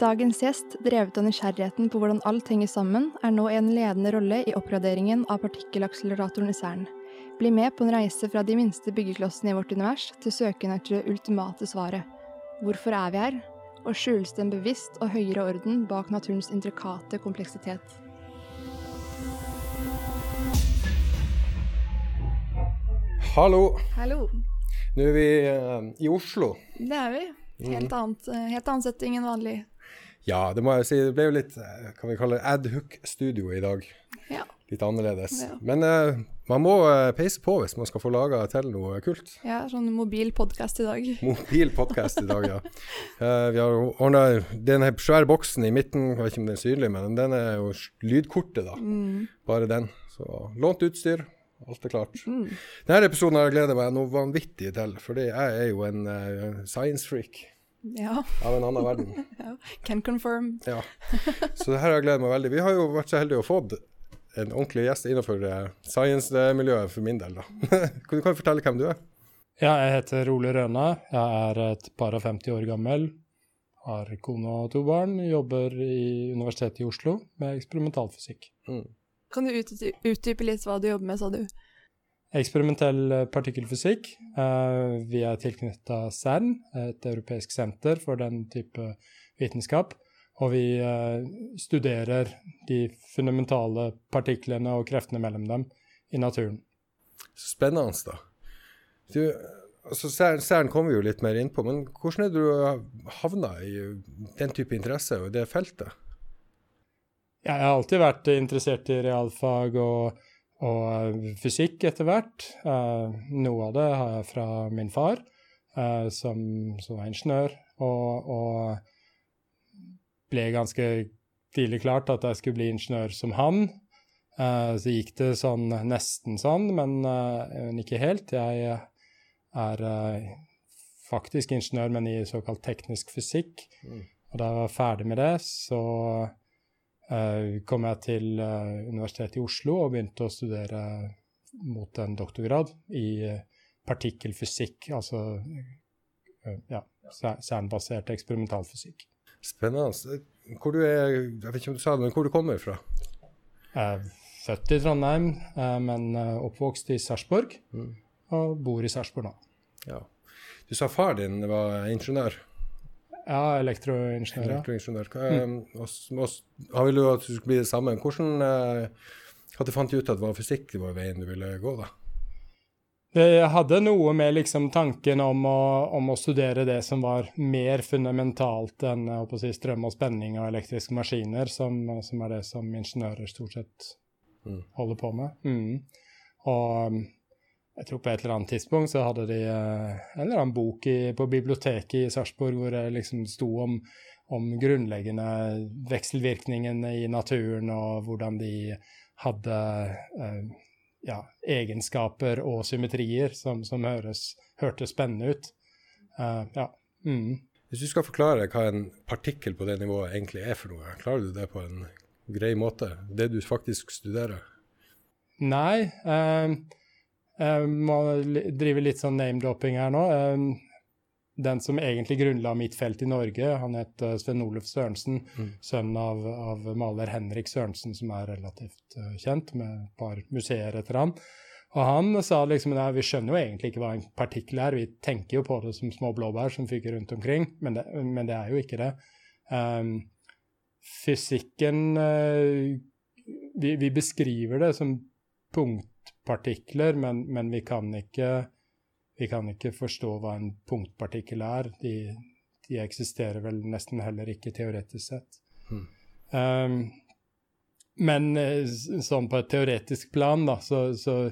Dagens gjest, drevet av nysgjerrigheten på hvordan alt henger sammen, er nå i en ledende rolle i oppgraderingen av partikkelakseleratoren i CERN. Bli med på en reise fra de minste byggeklossene i vårt univers til søken etter det ultimate svaret. Hvorfor er vi her? Og skjules det en bevisst og høyere orden bak naturens intrikate kompleksitet? Hallo. Hallo. Nå er vi uh, i Oslo. Det er vi. Helt, annet, eh, helt annen setting enn vanlig. Ja, det må jeg si. Det ble jo litt eh, kan vi kalle det adhook-studio i dag. Ja. Litt annerledes. Ja. Men uh, man må eh, peise på hvis man skal få laga til noe kult. ja sånn mobil podkast i dag. Mobil podkast i dag, ja. Uh, vi har ordna den svære boksen i midten, jeg vet ikke om den er synlig, men den er jo lydkortet, da. Mm. Bare den. Så lånt utstyr. Alt er klart. Mm. Denne episoden har jeg gleda meg noe vanvittig til, fordi jeg er jo en uh, science freak Ja, av en annen verden. ja. can confirm. Ja. Så det her har jeg gledet meg veldig. Vi har jo vært så heldige å få en ordentlig gjest innenfor eh, science-miljøet for min del. da. Kan du kan fortelle hvem du er? Ja, jeg heter Ole Røna. Jeg er et par og 50 år gammel. Har kone og to barn. Jobber i Universitetet i Oslo med eksperimentalfysikk. Mm. Kan du utdype litt hva du jobber med, sa du? Eksperimentell eh, partikkelfysikk. Eh, vi er tilknytta CERN, et europeisk senter for den type vitenskap. Og vi eh, studerer de fundamentale partiklene og kreftene mellom dem i naturen. Spennende, da. Du, altså Cern Cern kommer vi jo litt mer inn på, men hvordan er det du havna i den type interesse og det feltet? Jeg har alltid vært interessert i realfag og, og eh, fysikk etter hvert. Eh, noe av det har jeg fra min far, eh, som, som var ingeniør, og, og ble ganske tidlig klart at jeg skulle bli ingeniør som han. Så gikk det sånn nesten sånn, men, men ikke helt. Jeg er faktisk ingeniør, men i såkalt teknisk fysikk. Mm. Og da jeg var ferdig med det, så kom jeg til eh, Universitetet i Oslo og begynte å studere mot en doktorgrad i eh, partikkelfysikk, altså eh, ja, CERN-basert eksperimentalfysikk. Spennende. Hvor du er, jeg vet ikke om du sa det, men hvor du kommer fra? Jeg er født i Trondheim, eh, men eh, oppvokst i Sarpsborg, Mm. og bor i Sarpsborg nå. Ja. Du sa far din var ingeniør. Ja, elektroingeniør. ja. elektroingeniør. Mm. Og, s- og, han ville jo at du skulle bli det samme. Hvordan eh, hadde fant du ut at det var fysikk det var veien du ville gå, da? Jeg hadde noe med liksom tanken om å, om å studere det som var mer fundamentalt enn si, strøm og spenning og elektriske maskiner, som, som er det som ingeniører stort sett Mm. holder på med. Mm. Og um, jeg tror på et eller annet tidspunkt så hadde de eh, en eller annen bok i, på biblioteket i Sarpsborg hvor det liksom sto om, om grunnleggende vekselvirkningene i naturen, og hvordan de hadde eh, ja, egenskaper og symmetrier som, som høres, hørtes spennende ut. Uh, ja. Mm. Hvis du skal forklare hva en partikkel på det nivået egentlig er for noe, klarer du det på en grei måte? Det du faktisk studerer? Nei, eh, jeg må drive litt sånn name-dropping her nå. Eh, den som egentlig grunnla mitt felt i Norge, han het eh, Sven Oluf Sørensen, Mm. sønn av, av maler Henrik Sørensen, som er relativt eh, kjent, med et par museer etter han. Og han sa liksom nei, vi skjønner jo egentlig ikke hva en partikkel er, vi tenker jo på det som små blåbær som fyker rundt omkring, men det, men det er jo ikke det. Um, fysikken uh, vi, vi beskriver det som punktpartikler, men, men vi, kan ikke, vi kan ikke forstå hva en punktpartikkel er. De, de eksisterer vel nesten heller ikke teoretisk sett. Mm. Um, men eh, sånn på et teoretisk plan, da, så, så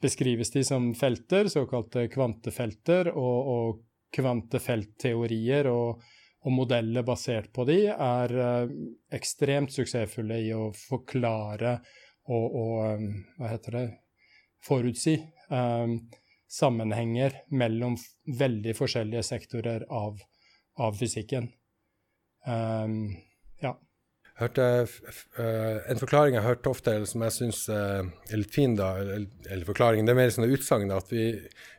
beskrives de som felter, såkalte kvantefelter, og, og kvantefeltteorier og, og modeller basert på de er uh, ekstremt suksessfulle i å forklare og, og um, hva heter det, forutsi um, sammenhenger mellom veldig forskjellige sektorer av, av fysikken. Um, ja. hørte uh, En forklaring jeg har hørt ofte, eller som jeg syns uh, er litt fin, da, eller, eller, forklaringen, det er mer sånn utsagn at vi,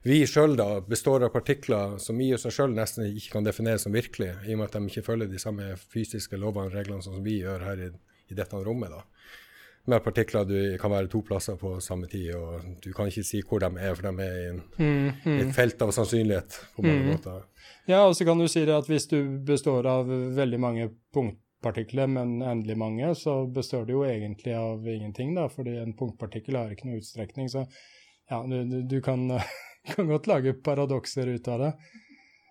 vi sjøl består av partikler som i seg sjøl nesten ikke kan defineres som virkelige, i og med at de ikke følger de samme fysiske lovene og reglene som vi gjør her i, i dette rommet. da. Med partikler du kan være to plasser på samme tid, og du kan ikke si hvor de er, for de er i en, mm, mm. et felt av sannsynlighet på mange mm. måter. Ja, og så kan du si det at hvis du består av veldig mange punktpartikler, men endelig mange, så består det jo egentlig av ingenting, da, fordi en punktpartikkel har ikke noe utstrekning. Så ja, du, du kan, kan, godt lage paradokser ut av det.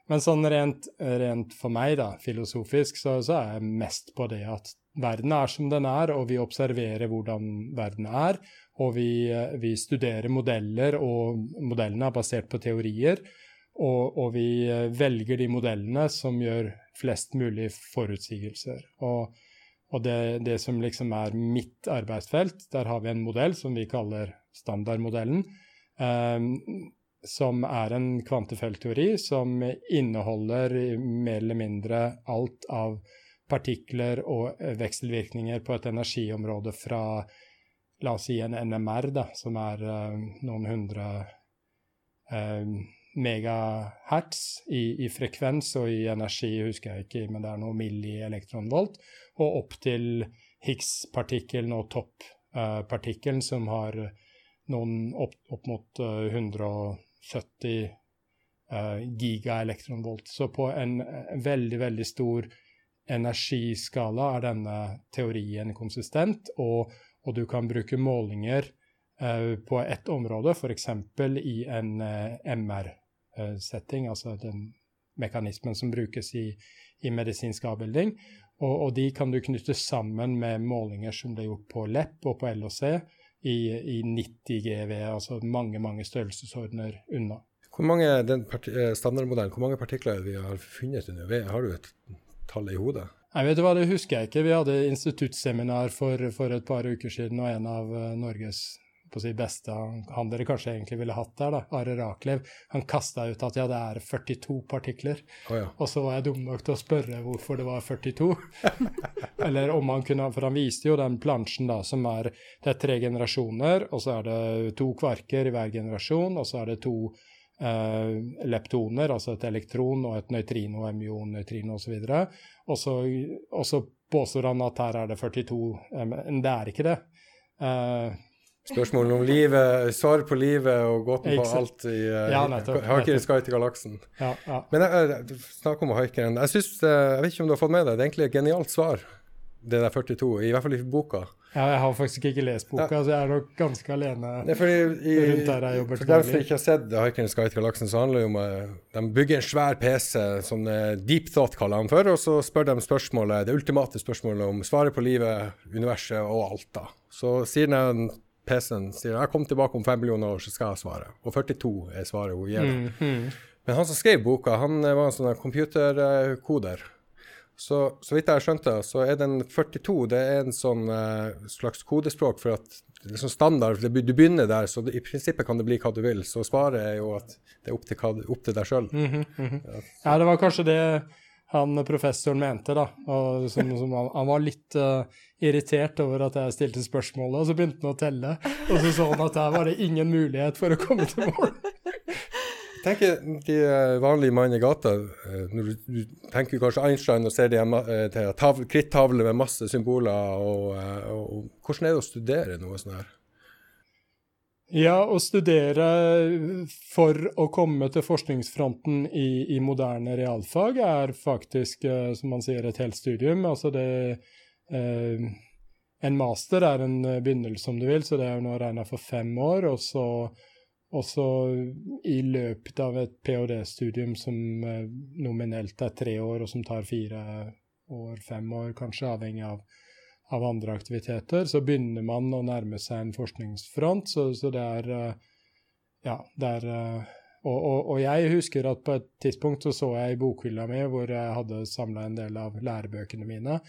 Men sånn rent, rent for meg, da, filosofisk, så, så, er jeg mest på det at verden er som den er, og vi observerer hvordan verden er. Og vi, vi studerer modeller, og modellene er basert på teorier. Og, og, vi velger de modellene som gjør flest mulig forutsigelser. Og, og det, det, som liksom er mitt arbeidsfelt, der har vi en modell som vi kaller standardmodellen. eh, som er en kvantefeltteori som inneholder mer eller mindre alt av partikler og vekselvirkninger på et energiområde fra la oss si en NMR, da, som er uh, noen hundre uh, megahertz i, i, frekvens, og i energi husker jeg ikke, men det er noe millielektronvolt, og opp til Higgs-partikkelen og topp-partikkelen, som har noen opp, opp mot 170 uh, gigaelektronvolt. Så på en veldig, veldig stor energiskala er denne teorien konsistent, og, og du kan bruke målinger Eh, på ett område, f.eks. i en eh, MR-setting, altså den mekanismen som brukes i, i medisinsk avbilding. Og, og, de kan du knytte sammen med målinger som ble gjort på LEP og på LHC i, i 90 GV, altså mange, mange størrelsesordener unna. Hvor mange, den eh, standardmodellen, hvor mange partikler vi har funnet under? Har du et tall i hodet? Jeg vet du hva, Det husker jeg ikke. Vi hadde instituttseminar for, for et par uker siden, og en av Norges på sitt beste han dere kanskje egentlig ville hatt der, da, Are Raklev, han kasta ut at ja, det er 42 partikler. Oh, ja. Og så var jeg dum nok til å spørre hvorfor det var 42. Eller om han kunne For han viste jo den plansjen, da, som er Det er tre generasjoner, og så er det to kvarker i hver generasjon, og så er det to eh, leptoner, altså et elektron og et nøytrino, myon, nøytrino osv. Og så, og så påstår han at her er det 42, eh, men det er ikke det. Uh, Spørsmål om livet, svar på livet og gåten på alt i uh, ja, Haikeren til galaksen. Ja, ja. Men jeg, snakk om haikeren. Jeg synes, jeg vet ikke om du har fått med deg, det er egentlig et genialt svar, det der 42, i hvert fall i boka. Ja, jeg har faktisk ikke lest boka, ja. så jeg er nok ganske alene i, rundt der jeg jobber. For dem som ikke har sett Haikeren Sky til galaksen, så handler det om at de bygger en svær PC, som Deep Thought kaller han for, og så spør de spørsmålet, det ultimate spørsmålet om svaret på livet, universet og alt, da. Så sier den PC-en sier jeg kom tilbake om fem millioner år, så skal jeg svare. Og 42 er svaret hun gir. Mm, mm. Men han som skrev boka, han var en sånn computerkoder. Så, så vidt jeg har skjønt det, så er den 42 det er en sånn uh, slags kodespråk for at det sånn standard, det, Du begynner der, så det, i prinsippet kan det bli hva du vil. Så svaret er jo at det er opp til, opp til deg sjøl. Mm -hmm, -hmm. ja. ja, det var kanskje det han professoren mente, da. Og som, som han, han, var litt uh, irritert over at jeg stilte spørsmålet, og så begynte han å telle. Og så så han at der var det ingen mulighet for å komme til mål. Tenker de eh, vanlige mann i gata eh, når du, tenker kanskje Einstein og ser de krittavler med masse symboler. Og, og, hvordan er det å studere noe sånt her? Ja, å studere for å komme til forskningsfronten i, i moderne realfag er faktisk, eh, som man sier, et helt studium. Altså det eh, En master er en eh, begynnelse, om du vil, så det er jo nå regna for fem år. Og så, og så i løpet av et ph.d.-studium som eh, nominelt er tre år, og som tar fire år, fem år kanskje, avhengig av av andre aktiviteter, så begynner man å nærme seg en forskningsfront. Så, så det er eh, Ja, det er eh, og, og, og, jeg husker at på et tidspunkt så så jeg i bokhylla mi hvor jeg hadde samla en del av lærebøkene mine,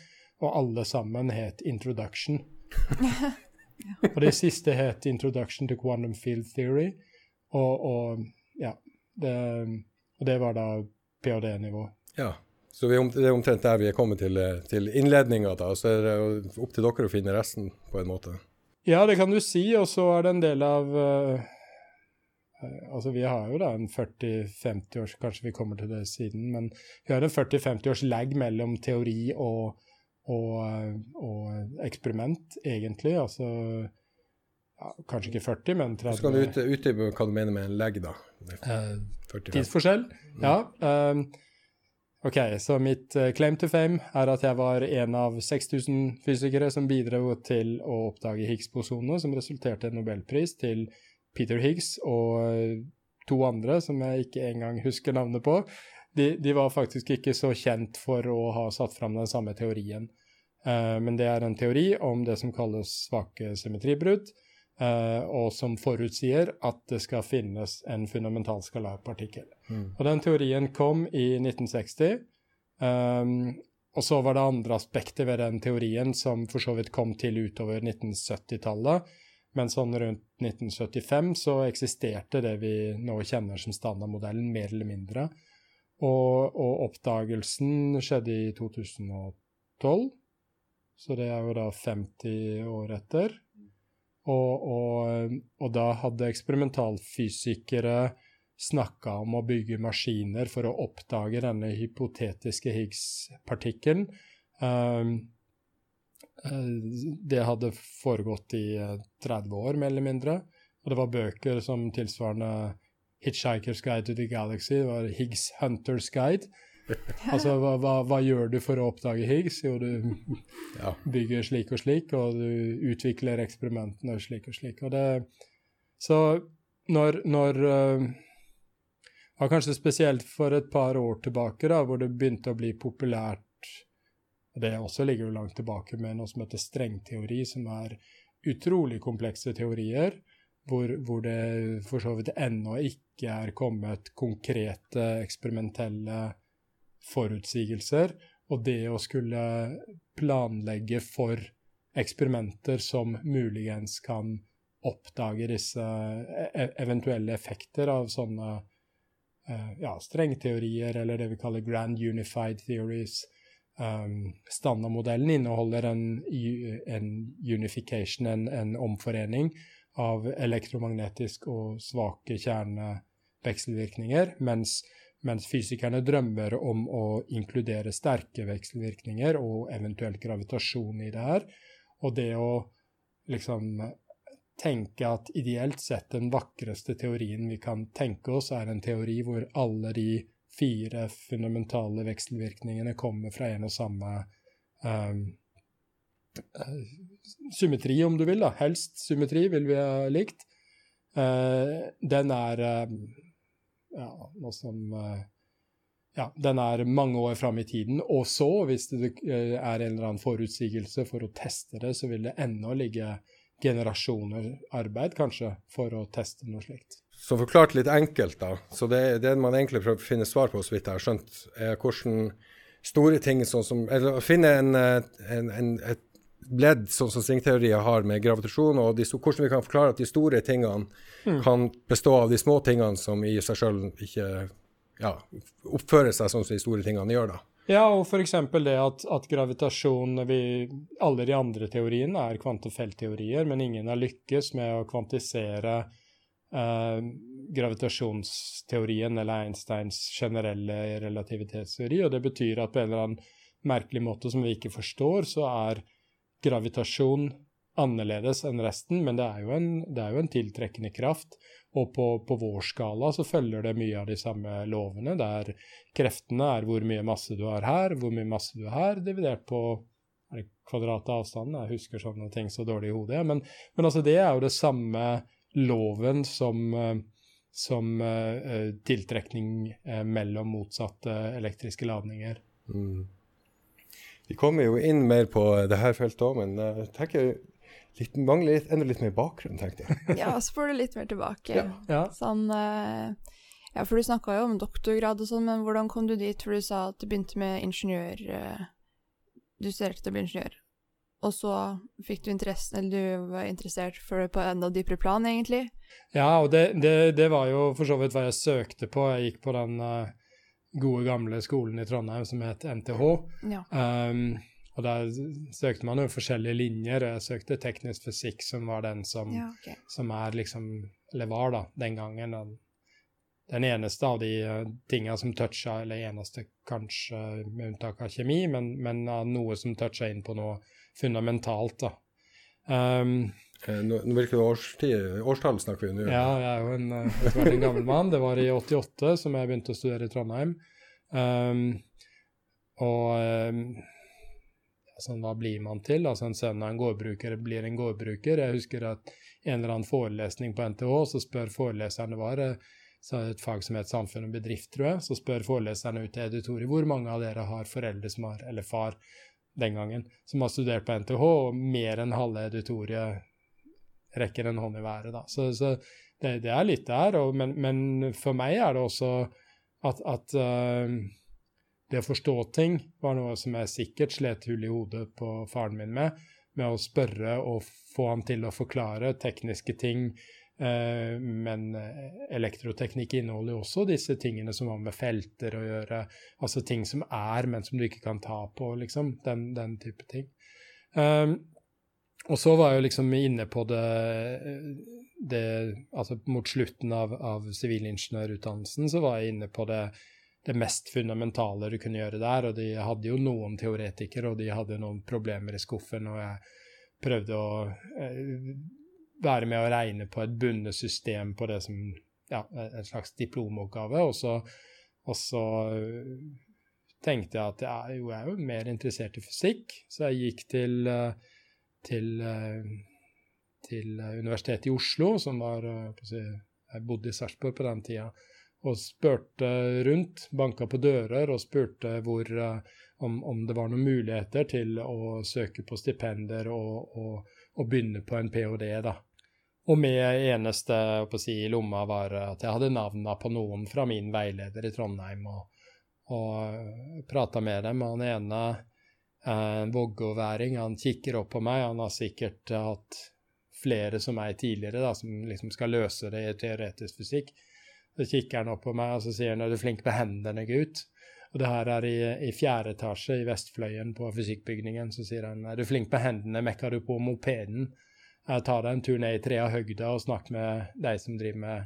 og alle sammen het 'Introduction'. Og det siste het 'Introduction to Quantum Field Theory'. Og, og ja, det, og det var da ph.d.-nivå. Ja. Så vi, det er omtrent der vi er kommet til, til innledninga, da. Så er det opp til dere å finne resten, på en måte. Ja, det kan du si. Og så er det en del av uh, Altså, vi har jo da en 40-50 års Kanskje vi kommer til det siden, men vi har en 40-50 års lag mellom teori og, og, og, eksperiment, egentlig. Altså ja, Kanskje ikke 40, men 30. Så kan du utdype hva du mener med en legg, da? Uh, tidsforskjell? Mm. Ja. Um, Ok, så mitt uh, claim to fame er at jeg var en av 6000 fysikere som bidro til å oppdage Higgs-bosonene, som resulterte i en nobelpris til Peter Higgs og uh, to andre som jeg ikke engang husker navnet på. De, de, var faktisk ikke så kjent for å ha satt fram den samme teorien. Uh, men det er en teori om det som kalles svake symmetribrudd, Uh, og som forutsier at det skal finnes en fundamental skalarpartikkel. Mm. Og den teorien kom i 1960. Um, ehm, og så var det andre aspekter ved den teorien som for så vidt kom til utover 1970-tallet. Men sånn rundt 1975 så eksisterte det vi nå kjenner som standardmodellen, mer eller mindre. Og, og oppdagelsen skjedde i 2012, så det er jo da 50 år etter. Og, og, og da hadde eksperimentalfysikere snakka om å bygge maskiner for å oppdage denne hypotetiske Higgs-partikkelen. Um, det hadde foregått i 30 eh, år, mer eller mindre. Og det var bøker som tilsvarende Hitchhiker's Guide to the Galaxy, det var Higgs Hunters Guide, altså, hva, hva, hva, gjør du for å oppdage Higgs? Jo, du ja. bygger slik og slik, og du utvikler eksperimentene slik og slik. Og det, så når, når ja, kanskje spesielt for et par år tilbake, da, hvor det begynte å bli populært Det også ligger jo langt tilbake med noe som heter strengteori, som er utrolig komplekse teorier, hvor, hvor det for så vidt ennå ikke er kommet konkrete eksperimentelle forutsigelser, og det å skulle planlegge for eksperimenter som muligens kan oppdage disse e-, eventuelle effekter av sånne uh, ja, strengteorier, eller det vi kaller grand unified theories. Um, standardmodellen inneholder en, en unification, en, en, omforening av elektromagnetisk og svake kjernevekselvirkninger, mens mens fysikerne drømmer om å inkludere sterke vekselvirkninger og eventuelt gravitasjon i det her. Og det å liksom tenke at ideelt sett den vakreste teorien vi kan tenke oss, er en teori hvor alle de fire fundamentale vekselvirkningene kommer fra en og samme um, symmetri, om du vil. da. Helst symmetri vil vi ha likt. Uh, den er uh, ja, noe som eh, ja, den er mange år fram i tiden. Og så, hvis det eh, er en eller annen forutsigelse for å teste det, så vil det ennå ligge generasjoner arbeid, kanskje, for å teste noe slikt. Så forklart litt enkelt, da. Så det, det man egentlig prøver å finne svar på, så vidt jeg har skjønt, er hvordan store ting sånn som Eller å finne en, eh, en, en, et ledd sånn som stringteorier har med gravitasjon, og de, hvordan vi kan forklare at de store tingene mm. kan bestå av de små tingene som i seg sjøl ikke ja, oppfører seg sånn som de store tingene gjør. da. Ja, og f.eks. det at, at, gravitasjon vi, Alle de andre teoriene er kvantefeltteorier, men ingen har lykkes med å kvantisere eh, gravitasjonsteorien eller Einsteins generelle relativitetsteori. Og det betyr at på en eller annen merkelig måte som vi ikke forstår, så er gravitasjon annerledes enn resten, men det er jo en, er jo en tiltrekkende kraft. Og på, på, vår skala så følger det mye av de samme lovene, der kreftene er hvor mye masse du har her, hvor mye masse du har her, dividert på er det kvadrat av avstanden. Jeg husker sånne ting så dårlig i hodet. Men, men altså det er jo det samme loven som, som uh, tiltrekning uh, mellom motsatte elektriske ladninger. Mm. Vi kommer jo inn mer på det her feltet òg, men jeg tenker litt, mangler litt, enda litt mer bakgrunn, tenkte jeg. ja, så får du litt mer tilbake. Ja. ja. Sånn uh, Ja, for du snakka jo om doktorgrad og sånn, men hvordan kom du dit? For du sa at du begynte med ingeniør uh, Du studerte til å bli ingeniør. Og så fikk du interesse, eller du var interessert for det på enda dypere plan, egentlig? Ja, og det, det, det, var jo for så vidt hva jeg søkte på. Jeg gikk på den uh, gode, gamle skolen i Trondheim som het NTH. Ja. Um, og der søkte man jo forskjellige linjer. Jeg søkte teknisk fysikk, som var den som, ja, okay. som er liksom Eller var, da, den gangen. Den, den eneste av de uh, tinga som toucha, eller eneste kanskje med unntak av kjemi, men, men uh, noe som toucha inn på noe fundamentalt, da. Um, Hvilket årstid, årstall snakker vi nå? Ja, jeg er jo en, en gammel mann. Det var i 88 som jeg begynte å studere i Trondheim. Um, og um, altså, hva blir man til? Altså En sønn av en gårdbruker blir en gårdbruker. Jeg husker at en eller annen forelesning på NTH, så spør foreleseren det var så et fag som heter samfunn og bedrift, tror jeg. Så spør foreleserne ut til editoriet hvor mange av dere har foreldre som har, eller far den gangen, som har studert på NTH, og mer enn halve editoriet rekker en hånd i været, da. Så, så det, det, er litt der, og, men, men, for meg er det også at, at uh, det å forstå ting var noe som jeg sikkert slet hull i hodet på faren min med, med å spørre og få han til å forklare tekniske ting Eh, men eh, elektroteknikk inneholder jo også disse tingene som har med felter å gjøre. Altså ting som er, men som du ikke kan ta på, liksom. Den, den type ting. Um, og så var jeg jo liksom inne på det, det Altså mot slutten av, sivilingeniørutdannelsen så var jeg inne på det, det mest fundamentale du kunne gjøre der. Og de hadde jo noen teoretikere, og de hadde noen problemer i skuffen. Og jeg prøvde å eh, være med å regne på et bundet system på det som ja, en slags diplomoppgave. Og så, og så øh, tenkte jeg at jeg, jo, jeg er jo mer interessert i fysikk, så jeg gikk til, øh, til, øh, til Universitetet i Oslo, som var Jeg bodde i Sarpsborg på den tida. Og spurte rundt, banka på dører og spurte hvor, om, om, det var noen muligheter til å søke på stipender og, og, og begynne på en ph.d. da. Og med eneste si, i lomma var at jeg hadde navna på noen fra min veileder i Trondheim, og, og prata med dem. Og Han ene, en vågåværing, han kikker opp på meg. Han har sikkert hatt flere som meg tidligere, da, som liksom skal løse det i teoretisk fysikk. Så kikker han opp på meg og så sier han, er du flink med hendene, gutt? Og det her er i, i fjerde etasje i Vestfløyen på fysikkbygningen. Så sier han er du flink med hendene, mekker du på mopeden? ta deg en tur ned i trea høgda og snakk med de som driver med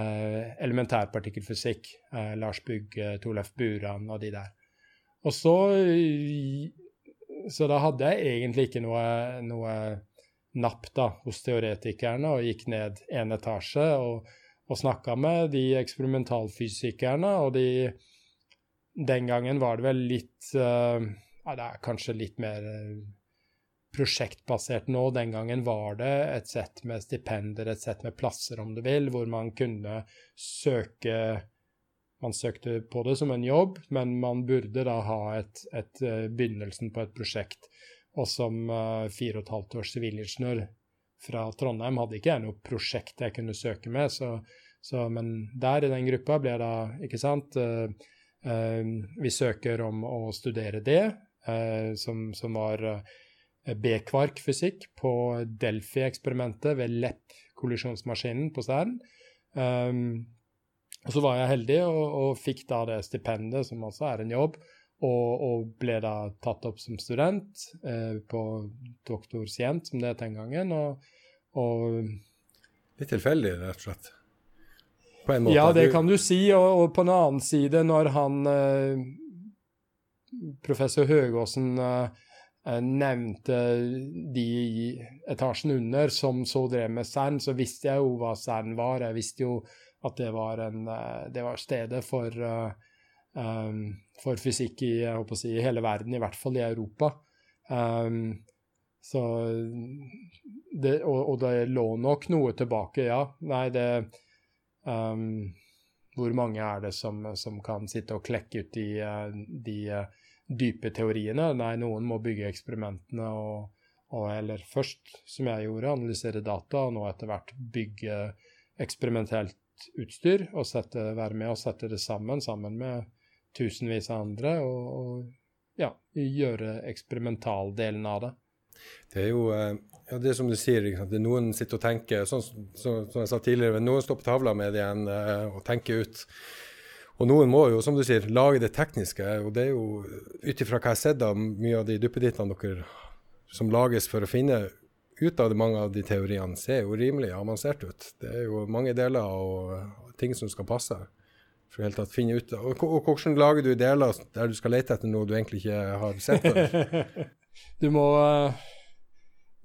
eh, elementærpartikkelfysikk. Eh, Lars Bugge, Torleif Buran og de der. Og så Så da hadde jeg egentlig ikke noe, noe napp da, hos teoretikerne, og gikk ned en etasje og, og snakka med de eksperimentalfysikerne, og de Den gangen var det vel litt uh, ja, Det er kanskje litt mer uh, prosjektbasert nå. Den gangen var det et sett med stipender, et sett med plasser, om du vil, hvor man kunne søke Man søkte på det som en jobb, men man burde da ha et, et, eh, begynnelsen på et prosjekt. Og som uh, fire og et halvt års sivilingeniør fra Trondheim hadde ikke jeg noe prosjekt jeg kunne søke med, så, så, men der i den gruppa ble da, ikke sant uh, Vi søker om å studere det, som, som var B-kvark-fysikk på Delphi-eksperimentet ved LEP-kollisjonsmaskinen på Stern. Um, og så var jeg heldig og, og, fikk da det stipendet, som også er en jobb, og, og ble da tatt opp som student eh, på doktorsjent, som det het den gangen. Og, og, Litt tilfeldig, rett og slett? På en måte. Ja, det kan du si. Og, på en annen side, når han eh, professor Høgåsen eh, Eh, nevnte de etasjen under som så drev med CERN, så visste jeg jo hva CERN var. Jeg visste jo at det var, en, eh, det var stedet for, um, for fysikk i, si, hele verden, i hvert fall i Europa. Um, det, og, og, det lå nok noe tilbake, ja. Nei, det um, Hvor mange er det som, som, kan sitte og klekke ut de, de dype teoriene. Nei, noen må bygge eksperimentene og, og, eller først, som jeg gjorde, analysere data, og nå etter hvert bygge eksperimentelt utstyr og sette, være med og sette det sammen, sammen med tusenvis av andre, og, og ja, gjøre eksperimentaldelen av det. Det er jo eh, ja, det er som du sier, det er noen sitter og tenker, sånn som så, så jeg sa tidligere, noen står på tavla med det igjen uh, og tenker ut Og noen må jo, som du sier, lage det tekniske. Og det er jo, ut ifra hva jeg har sett av mye av de duppedittene dere som lages for å finne ut av mange av de teoriene, ser jo rimelig avansert ut. Det er jo mange deler og ting som skal passe. For helt tatt finne ut og, og hvordan lager du deler der du skal lete etter noe du egentlig ikke har sett før? du må uh,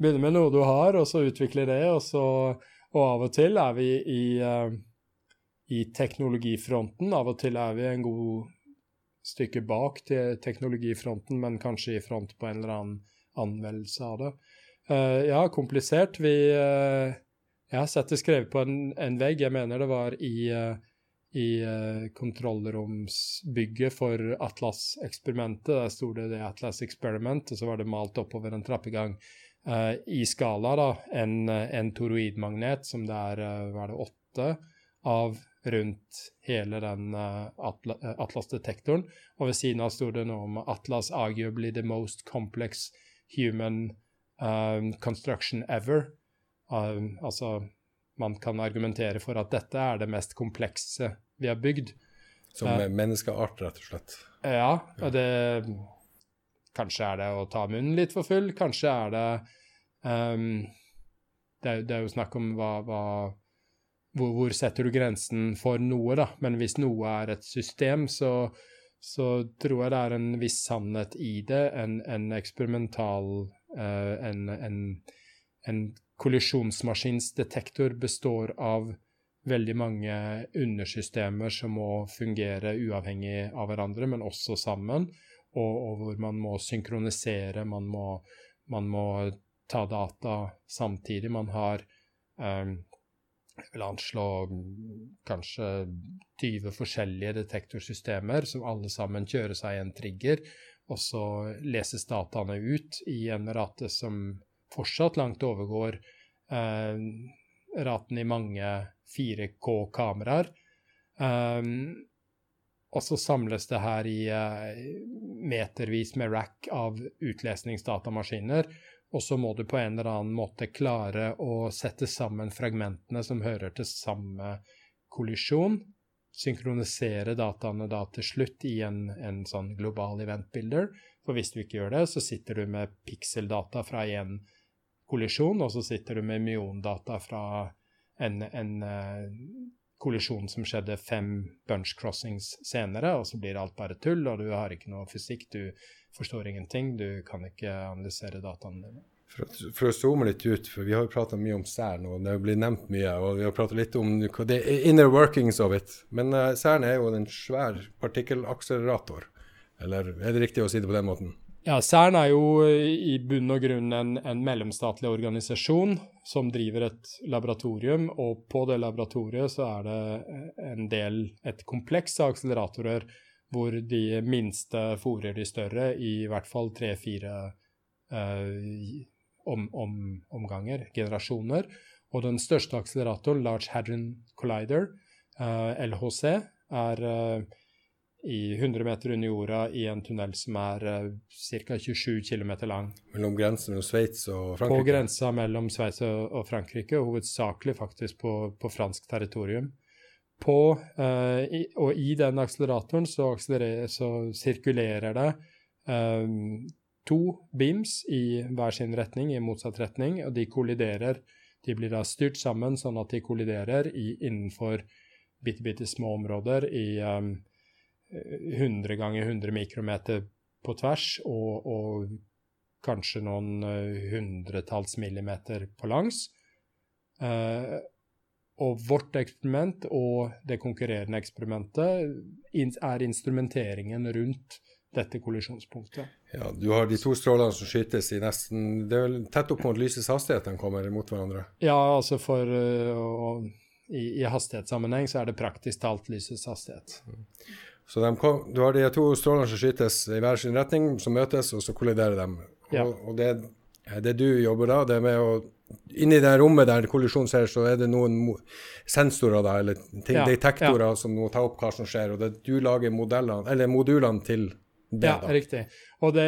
begynne med noe du har, og så utvikle det. Og, så, og av og til er vi i uh, i teknologifronten. Av og til er vi en god stykke bak til teknologifronten, men kanskje i front på en eller annen anvendelse av det. Uh, ja, komplisert. Vi uh, Jeg har sett det skrevet på en, en vegg, jeg mener det var i, uh, i kontrollromsbygget for Atlas-eksperimentet. Der sto det The Atlas Experiment, og så var det malt oppover en trappegang. I skala, da, en, en toroidmagnet som det er, var det åtte av rundt hele den uh, Atlas-detektoren. Og ved siden av sto det noe om Atlas arguably the most complex human um, construction ever. Um, altså, man kan argumentere for at dette er det mest komplekse vi har bygd. Som uh, menneskeart, rett og slett? Ja, og det Kanskje er det å ta munnen litt for full, kanskje er det um, det, det, er jo snakk om hva, hva hvor, hvor, setter du grensen for noe, da? Men hvis noe er et system, så, så tror jeg det er en viss sannhet i det. En, en eksperimental en, en, en kollisjonsmaskinsdetektor består av veldig mange undersystemer som må fungere uavhengig av hverandre, men også sammen, og, og hvor man må synkronisere, man må, man må ta data samtidig. Man har um, jeg vil anslå kanskje 20 forskjellige detektorsystemer som alle sammen kjører seg en trigger, og så leses dataene ut i en rate som fortsatt langt overgår eh, raten i mange 4K-kameraer. Um, og så samles det her i eh, metervis med rack av utlesningsdatamaskiner, og så må du på en eller annen måte klare å sette sammen fragmentene som hører til samme kollisjon. Synkronisere dataene da til slutt i en, en sånn global event builder. For hvis du ikke gjør det, så sitter du med pikseldata fra én kollisjon, og så sitter du med myondata fra en, en uh, kollisjon som skjedde fem bunch crossings senere, og så blir alt bare tull, og du har ikke noe fysikk. Du forstår ingenting. Du kan ikke analysere dataene dine. For, for, å zoome litt ut, for vi har jo prata mye om CERN, og det har blitt nevnt mye. Og vi har prata litt om the inner workings of it. Men uh, CERN er jo en svær partikkelakselerator. Eller er det riktig å si det på den måten? Ja, CERN er jo i bunn og grunn en, en mellomstatlig organisasjon som driver et laboratorium, og på det laboratoriet så er det en del, et kompleks av akseleratorer hvor de minste fòrer de større i hvert fall tre-fire uh, om, om, omganger, generasjoner. Og den største akseleratoren, Large Hadron Collider, eh, LHC, er uh, i 100 meter under jorda i en tunnel som er uh, ca. 27 km lang. Mellom grensen mellom Sveits og Frankrike? På grensa mellom Sveits og, og, Frankrike, hovedsakelig faktisk på, på fransk territorium på uh, i, Og i den akseleratoren så, så sirkulerer det um, to beams i hver sin retning, i motsatt retning, og de kolliderer. De blir da styrt sammen sånn at de kolliderer i, innenfor bitte, bitte små områder i um, 100 ganger 100 mikrometer på tvers og, og kanskje noen hundretalls millimeter på langs. Uh, og vårt eksperiment og det konkurrerende eksperimentet er instrumenteringen rundt dette kollisjonspunktet. Ja, Du har de to strålene som skytes i nesten Det er vel tett opp mot lysets hastighet de kommer mot hverandre? Ja, altså for uh, i, i, hastighetssammenheng så er det praktisk talt lysets hastighet. Så kom, du har de to strålene som skytes i hver sin retning, som møtes, og så kolliderer de. Og, ja. og det, det du jobber da, det er med å inni det rommet der kollisjonen skjer, så er det noen sensorer da, eller ting, ja, detektorer ja. som må ta opp hva som skjer. Og det, du lager modellene, eller modulene til det. Ja, da. riktig. Og det,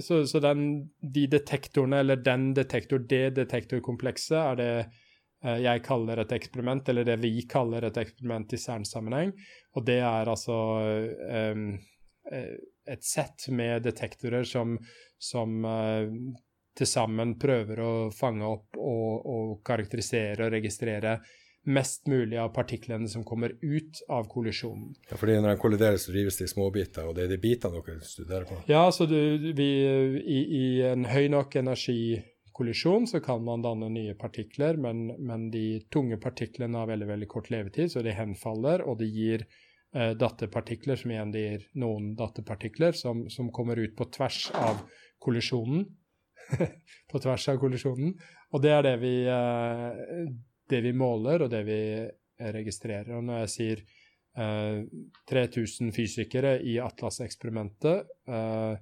så, så den, de detektorene, eller den detektor, det detektorkomplekset, er det eh, jeg kaller et eksperiment, eller det vi kaller et eksperiment i CERN-sammenheng. Og det er altså eh, et sett med detektorer som, som eh, til sammen prøver å fange opp og, og, karakterisere og registrere mest mulig av partiklene som kommer ut av kollisjonen. Ja, fordi Når de kolliderer, så rives de i småbiter, og det er de bitene dere studerer på? Ja, så du, vi, i, i, en høy nok energikollisjon så kan man danne nye partikler, men, men, de tunge partiklene har veldig veldig kort levetid, så de henfaller, og de gir eh, datterpartikler, som igjen gir noen datterpartikler, som, som kommer ut på tvers av kollisjonen. på tvers av kollisjonen. Og det er det vi, uh, det vi, måler, og det vi registrerer. Og når jeg sier eh, 3000 fysikere i Atlas-eksperimentet, eh,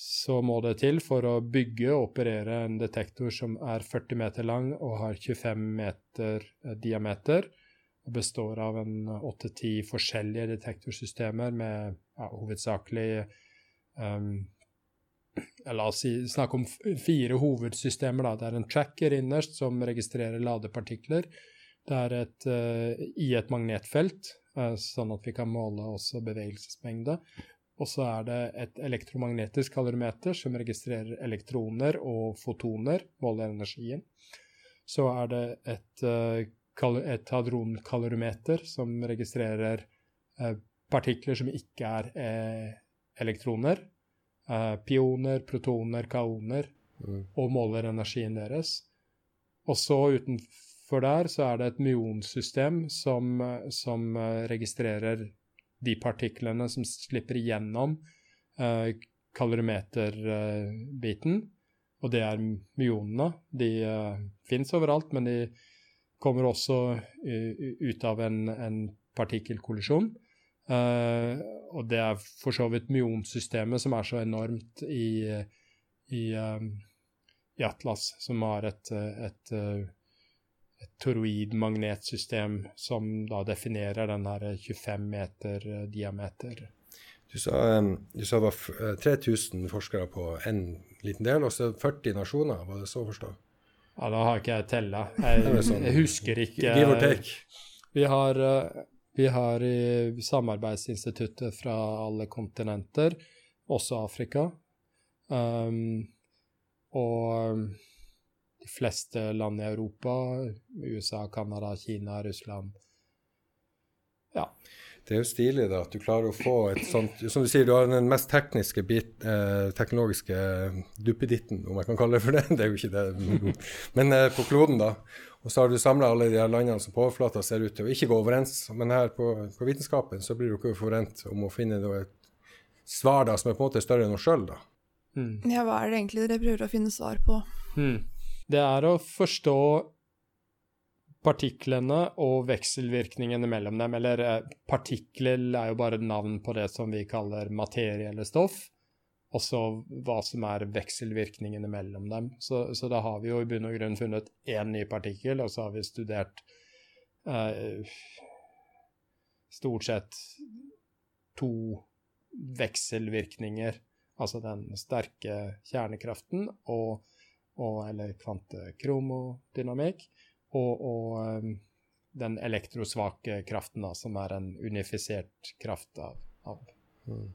så må det til for å bygge og operere en detektor som er 40 meter lang og har 25 meter diameter. Og består av en 8-10 forskjellige detektorsystemer med ja, hovedsakelig um, La oss si, snakke om fire hovedsystemer. Da. Det er en tracker innerst som registrerer ladepartikler. Det er et, uh, i et magnetfelt, uh, sånn at vi kan måle også bevegelsesmengde. Og så er det et elektromagnetisk kalorimeter som registrerer elektroner og fotoner, måler energien. Så er det et, uh, et hadronkalorimeter som registrerer partikler som ikke er elektroner, uh, pioner, protoner, kaoner, mm. og måler energien deres. Og så utenfor der så er det et myonsystem som, som uh, registrerer de partiklene som slipper igjennom eh, kalorimeterbiten. Og det er myonene. De eh, fins overalt, men de kommer også ut av en, en partikkelkollisjon. Uh, og det er for så vidt myonsystemet som er så enormt i, i, um, i Atlas, som har et, et, et toroid-magnetsystem som da definerer den her 25 meter diameter. Du sa, du sa det var 3000 forskere på én liten del, og så 40 nasjoner, var det så å forstå? Ja, da har ikke jeg tella. Jeg, sånn, jeg husker ikke. Give or take. Vi har vi har i samarbeidsinstituttet fra alle kontinenter, også Afrika. Um, og um, de fleste land i Europa, USA, Canada, Kina, Russland. Ja. Det er jo stilig da, at du klarer å få et sånt Som du sier, du har den mest tekniske bit, eh, teknologiske duppeditten, om jeg kan kalle det for det. Det er jo ikke det. Men eh, på kloden, da. Og så har du samla alle de her landene som på overflata ser ut til å ikke gå overens. Men her på, på vitenskapen så blir du ikke forent om å finne et svar da, som er på en måte større enn oss sjøl, da. Mm. Ja, hva er det egentlig dere prøver å finne svar på? Mm. Det er å forstå partiklene og vekselvirkningene mellom dem. Eller eh, partikler er jo bare navn på det som vi kaller materie eller stoff og så hva som er vekselvirkningene mellom dem. Så, så, da har vi jo i bunn og grunn funnet én ny partikkel, og så har vi studert eh, stort sett to vekselvirkninger, altså den sterke kjernekraften og, og eller kvantekromodynamikk, og, og um, den elektrosvake kraften, da, som er en unifisert kraft av, av mm.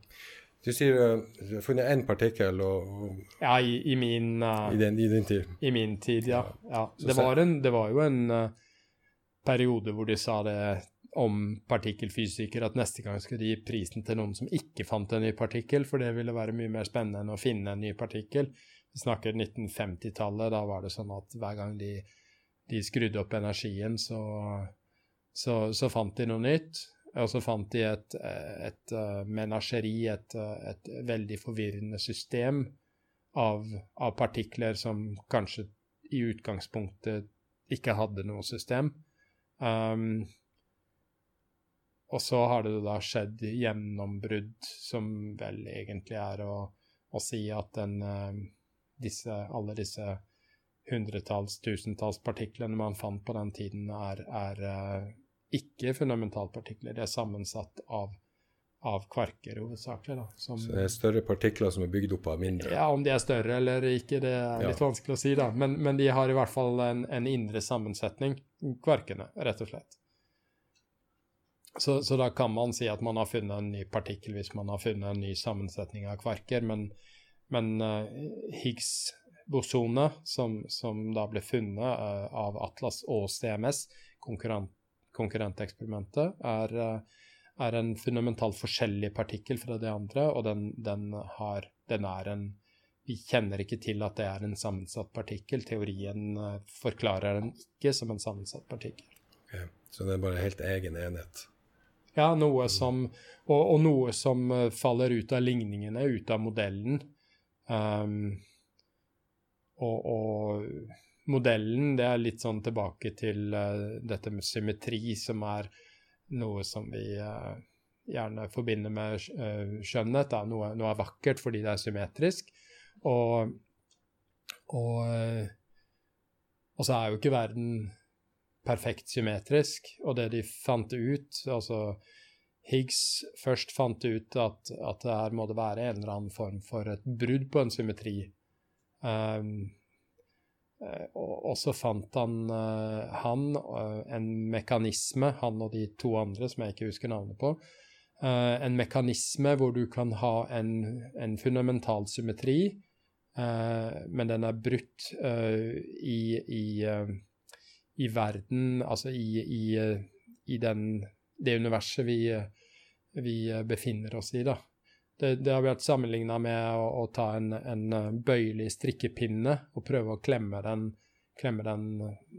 Du sier uh, du har funnet én partikkel og, og, Ja, i, i min uh, i, den, i, din tid. I min tid, ja. ja. Det, var en, det, var jo en uh, periode hvor de sa det om partikkelfysikere at neste gang skulle de gi prisen til noen som ikke fant en ny partikkel, for det ville være mye mer spennende enn å finne en ny partikkel. Vi snakker 1950-tallet. Da var det sånn at hver gang de, de skrudde opp energien, så, så, så fant de noe nytt. Og så fant de et, et et menasjeri, et, uh, et, veldig forvirrende system av, av, partikler som kanskje i utgangspunktet ikke hadde noe system. Um, og så har det da skjedd gjennombrudd, som vel egentlig er å, å si at den, uh, disse, alle disse hundretalls, tusentalls partiklene man fant på den tiden, er, er ikke fundamentalpartikler. Det er sammensatt av, av kvarker hovedsakelig. da. Som, så det er større partikler som er bygd opp av mindre? Ja, om de er større eller ikke, det er litt ja. vanskelig å si, da. Men, men, de har i hvert fall en, en, indre sammensetning, kvarkene, rett og slett. Så, så, da kan man si at man har funnet en ny partikkel hvis man har funnet en ny sammensetning av kvarker, men, men uh, Higgs-bosonet, som, som, da ble funnet uh, av Atlas og CMS, konkurrent, konkurrenteksperimentet, er uh, er en fundamentalt forskjellig partikkel fra de andre, og den, den, har, den, er en Vi kjenner ikke til at det er en sammensatt partikkel. Teorien uh, forklarer den ikke som en sammensatt partikkel. Okay. Så det er bare helt egen enhet? Ja, noe som, og, og noe som faller ut av ligningene, ut av modellen. Um, og, og, modellen, det er litt sånn tilbake til uh, dette med symmetri, som er noe som vi uh, gjerne forbinder med uh, skjønnhet. Noe, noe, er vakkert fordi det er symmetrisk. Og, og, og så er jo ikke verden perfekt symmetrisk. Og det de fant ut altså Higgs først fant ut at, at det her må det være en eller annen form for et brudd på en symmetri. Um, Eh, og så fant han, eh, han eh, en mekanisme, han og de to andre som jeg ikke husker navnet på, en mekanisme hvor du kan ha en, en fundamental symmetri, men den er brutt i, i, i, verden, altså i, i den, det universet vi, vi befinner oss i, da. Det, det har vært sammenligna med å, å, ta en, en, eh, bøyelig strikkepinne og prøve å klemme den, klemme den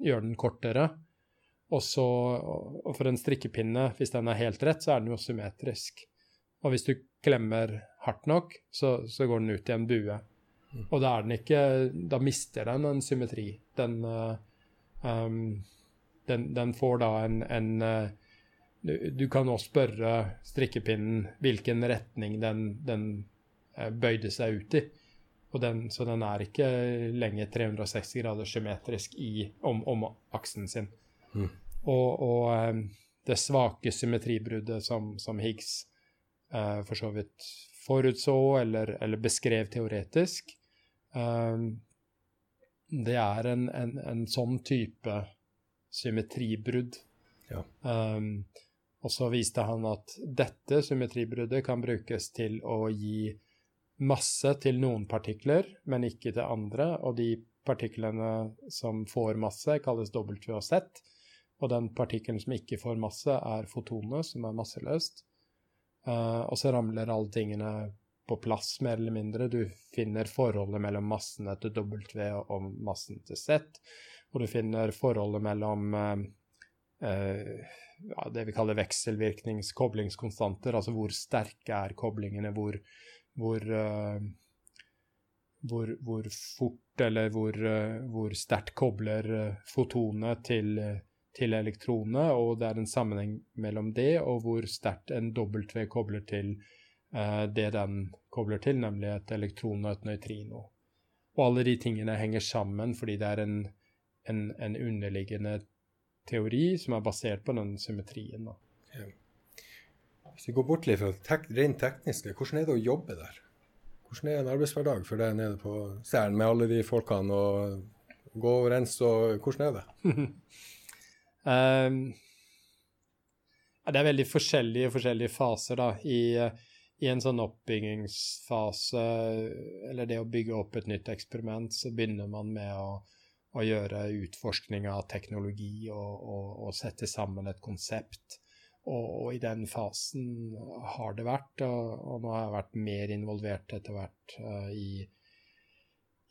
gjøre den kortere. Også, og for en strikkepinne, hvis den er helt rett, så er den jo symmetrisk. Og hvis du klemmer hardt nok, så, så går den ut i en bue. Mm. Og da er den ikke Da mister den en symmetri. Den, um, den, den får da en, en du, du, kan også spørre strikkepinnen hvilken retning den, den eh, bøyde seg ut i. Den, så den er ikke lenger 360 grader symmetrisk i, om, om, aksen sin. Mm. Og, og, eh, det svake symmetribruddet som, som Higgs eh, for så vidt forutså eller, eller beskrev teoretisk, eh, det er en, en, en, sånn type symmetribrudd. Ja. Um, og så viste han at dette symmetribruddet kan brukes til å gi masse til noen partikler, men ikke til andre. Og de partiklene som får masse, kalles W og Z. Og den partikkelen som ikke får masse, er fotonet, som er masseløst. Uh, og så ramler alle tingene på plass, mer eller mindre. Du finner forholdet mellom massene til W og massen til Z. Og du finner forholdet mellom uh, uh, ja, det vi kaller vekselvirkningskoblingskonstanter, altså hvor sterke er koblingene, hvor, hvor, uh, hvor, hvor fort eller hvor, uh, sterkt kobler uh, fotonet til, til elektronet, og det er en sammenheng mellom det og hvor sterkt en W kobler til det den kobler til, nemlig et elektron og et nøytrino. Og alle de tingene henger sammen fordi det er en, en, en underliggende teori som er basert på den symmetrien. Ja. Hvis vi går bort litt fra tek rent tekniske, hvordan er det å jobbe der? Hvordan er en arbeidshverdag for deg nede på Særen med alle de folkene og gå og rense og Hvordan er det? um, det er veldig forskjellige, forskjellige faser da, i, i, en sånn oppbyggingsfase, eller det å bygge opp et nytt eksperiment, så begynner man med å å gjøre utforskning av teknologi og, og, og sette sammen et konsept. Og, og, i den fasen har det vært, og, nå har jeg vært mer involvert etter hvert uh, i,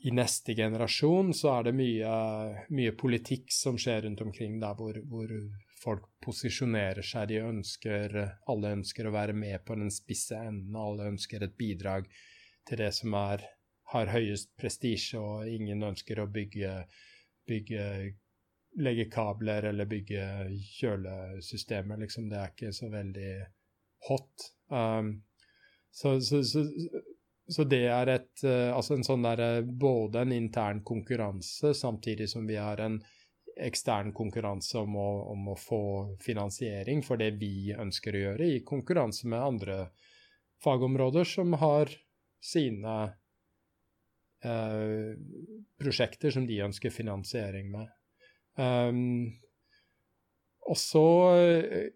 i neste generasjon, så er det mye, mye, politikk som skjer rundt omkring der hvor, hvor, folk posisjonerer seg. De ønsker, alle ønsker å være med på den spisse enden, alle ønsker et bidrag til det som er, har høyest prestisje, og ingen ønsker å bygge bygge Legge kabler eller bygge kjølesystemer, liksom. Det er ikke så veldig hot. Um, så, så, så, så, det er et uh, Altså en sånn derre Både en intern konkurranse, samtidig som vi har en ekstern konkurranse om å, om å, få finansiering for det vi ønsker å gjøre, i konkurranse med andre fagområder som har sine eh, prosjekter som de ønsker finansiering med. Um, og så eh,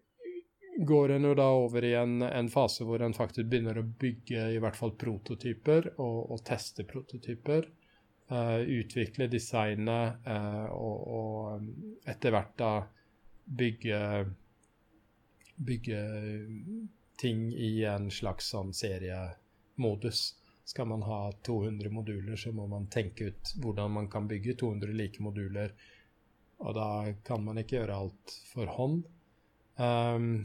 går en jo da over i en, en, fase hvor en faktisk begynner å bygge i hvert fall prototyper og, og teste prototyper. Uh, utvikle designet uh, og, og, etter hvert da bygge bygge ting i en slags sånn seriemodus. Skal man ha 200 moduler, så må man tenke ut hvordan man kan bygge 200 like moduler. Og da kan man ikke gjøre alt for hånd. Um,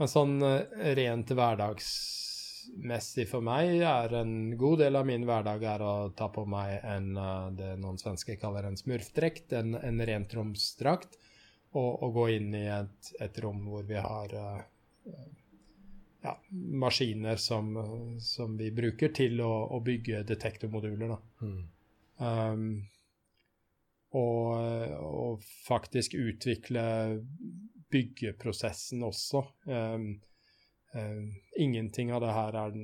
men sånn eh, rent hverdagsmessig for meg er en god del av min hverdag er å ta på meg en, eh, det noen svensker kaller en smurfdrakt, en, en rentromsdrakt, og, og, gå inn i et, et, rom hvor vi har uh, ja, maskiner som, som, vi bruker til å, å bygge detektormoduler. Mm. Um, og, og, faktisk utvikle byggeprosessen også. Um, um, ingenting av det her er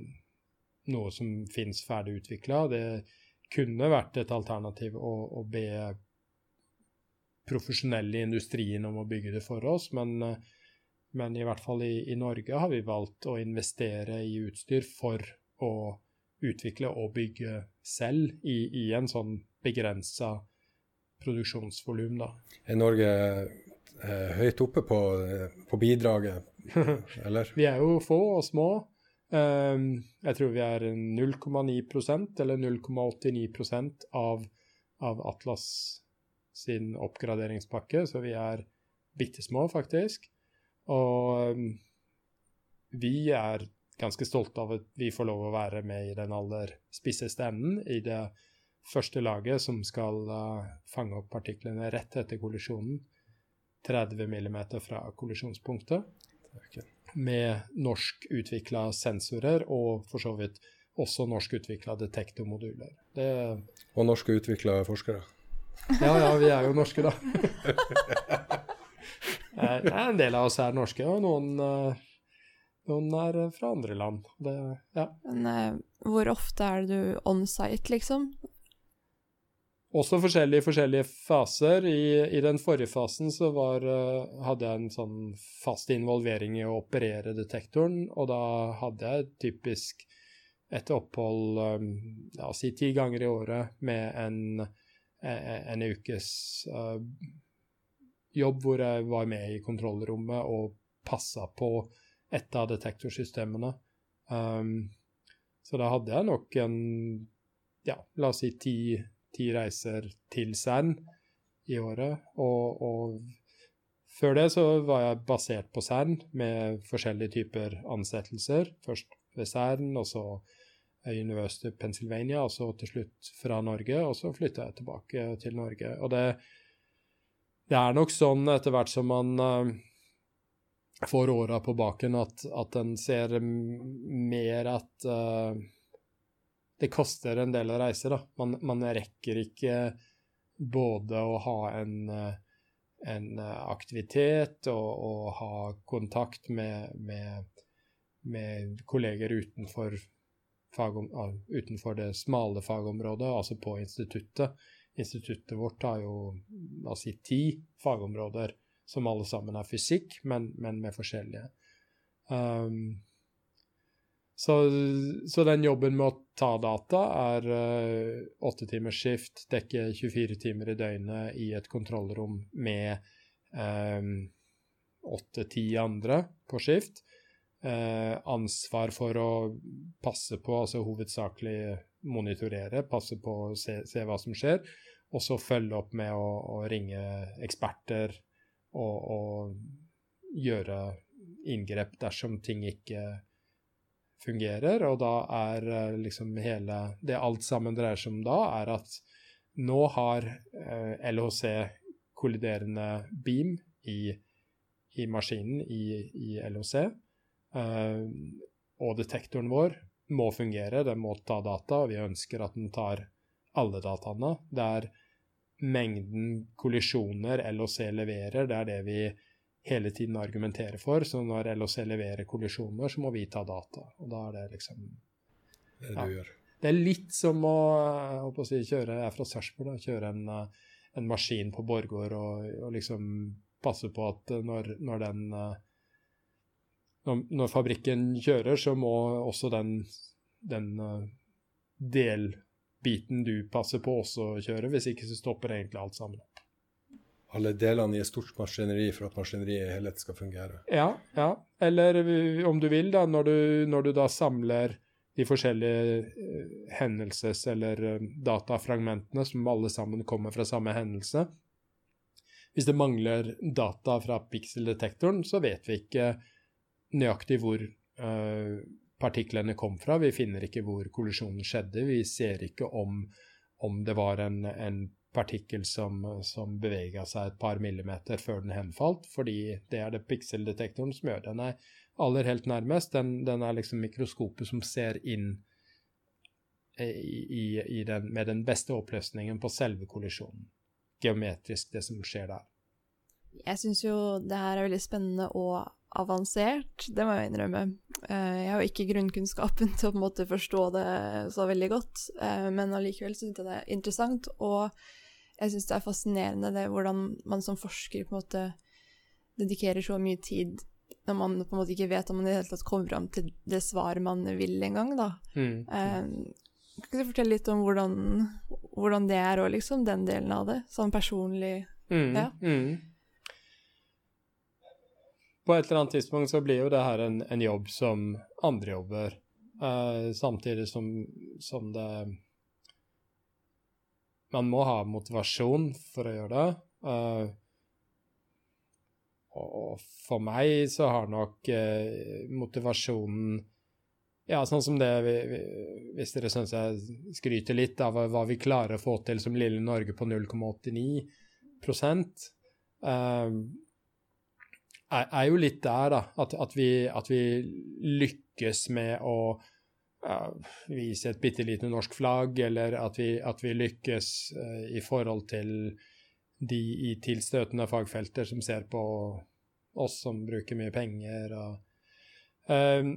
noe som finnes ferdig utvikla. Det kunne vært et alternativ å, å, be profesjonelle i industrien om å bygge det for oss, men, men i hvert fall i, i, Norge har vi valgt å investere i utstyr for å utvikle og bygge selv i, i en sånn begrensa produksjonsvolum. Er Norge eh, høyt oppe på, på bidraget, eller? vi er jo få og små. Um, jeg tror vi er 0,9% eller 0,89% av, av Atlas sin oppgraderingspakke, så vi er bitte små, faktisk. Og um, vi er ganske stolte av at vi får lov å være med i den aller spisseste enden i det første laget som skal uh, fange opp partiklene rett etter kollisjonen. 30 mm fra kollisjonspunktet. Med norskutvikla sensorer og for så vidt også norskutvikla detektormoduler. Det, og norskutvikla forskere. Ja, ja, vi er jo norske, da. Eh, en del av oss er norske, og noen, eh, noen er fra andre land. Det, ja. Men uh, hvor ofte er du on site, liksom? også forskjellige forskjellige faser. I, I, den forrige fasen så var, hadde jeg en sånn fast involvering i å operere detektoren, og da hadde jeg typisk et opphold la oss si ti ganger i året med en, en, en ukes uh, jobb hvor jeg var med i kontrollrommet og passa på et av detektorsystemene. Um, så da hadde jeg nok en ja, la oss si ti ti reiser til CERN i året. Og, og før det så var jeg basert på CERN med forskjellige typer ansettelser. Først ved CERN, og så University of Pennsylvania, og så til slutt fra Norge. Og så flytta jeg tilbake til Norge. Og det, det er nok sånn etter hvert som man uh, får åra på baken, at, at en ser mer at uh, det koster en del å reise, da. Man, man rekker ikke både å ha en, en aktivitet og, og, ha kontakt med, med, med kolleger utenfor, fagom, utenfor, det smale fagområdet, altså på instituttet. Instituttet vårt har jo la oss si ti fagområder som alle sammen er fysikk, men, men med forskjellige. Um, så, så, den jobben med å ta data er uh, åtte timers skift, dekke 24 timer i døgnet i et kontrollrom med um, åtte-ti andre på skift. Uh, ansvar for å passe på, altså hovedsakelig monitorere, passe på å se, se hva som skjer. Og så følge opp med å, å ringe eksperter og, og gjøre inngrep dersom ting ikke fungerer, og da er eh, liksom hele Det alt sammen dreier seg om da, er at nå har eh, LHC kolliderende beam i, i maskinen i, i LHC, eh, og detektoren vår må fungere, den må ta data, og vi ønsker at den tar alle dataene. Det er mengden kollisjoner LOC leverer, det er det vi hele tiden argumenterer for. Så når LOC leverer kollisjoner, så må vi ta data. Og da er det liksom Det det du gjør. Det er litt som å, å si, kjøre Jeg er fra Sarpsborg, kjøre en, en, maskin på Borgård og, og, liksom passe på at når, når den når, når, fabrikken kjører, så må også den, den delbiten du passer på, også kjøre. Hvis ikke så stopper egentlig alt sammen opp alle delene i et stort maskineri for at maskineriet i helhet skal fungere. Ja, ja. Eller om du vil, da, når du, når du da samler de forskjellige uh, hendelses- eller uh, datafragmentene som alle sammen kommer fra samme hendelse. Hvis det mangler data fra pikseldetektoren, så vet vi ikke nøyaktig hvor uh, partiklene kom fra. Vi finner ikke hvor kollisjonen skjedde. Vi ser ikke om, om det var en, en partikkel som, som bevega seg et par millimeter før den henfalt, fordi det er det pikseldetektoren som gjør. Den er aller helt nærmest. Den, den er liksom mikroskopet som ser inn i, i, den, med den beste oppløsningen på selve kollisjonen. Geometrisk, det som skjer der. Jeg syns jo det her er veldig spennende og avansert, det må jeg innrømme. Eh, jeg har jo ikke grunnkunnskapen til å på en måte forstå det så veldig godt, eh, men allikevel syns jeg det er interessant. Og jeg syns det er fascinerende det hvordan man som forsker på en måte dedikerer så mye tid når man på en måte ikke vet om man i det hele tatt kommer fram til det svaret man vil engang, da. Mm. Eh, kan du fortelle litt om hvordan, hvordan det er òg, liksom, den delen av det, sånn personlig? Mm. Ja. Mm på et eller annet tidspunkt så blir jo det her en, en jobb som andre jobber, uh, samtidig som, som, det Man må ha motivasjon for å gjøre det. Uh, og for meg så har nok eh, motivasjonen ja, sånn som det vi, vi, Hvis dere syns jeg skryter litt av hva vi klarer å få til som lille Norge på 0,89 uh, er, er, jo litt der, da. At, at, vi, at vi, lykkes med å uh, vise et bitte lite norsk flagg, eller at vi, at vi lykkes uh, i forhold til de i tilstøtende fagfelter som ser på oss som bruker mye penger. og uh,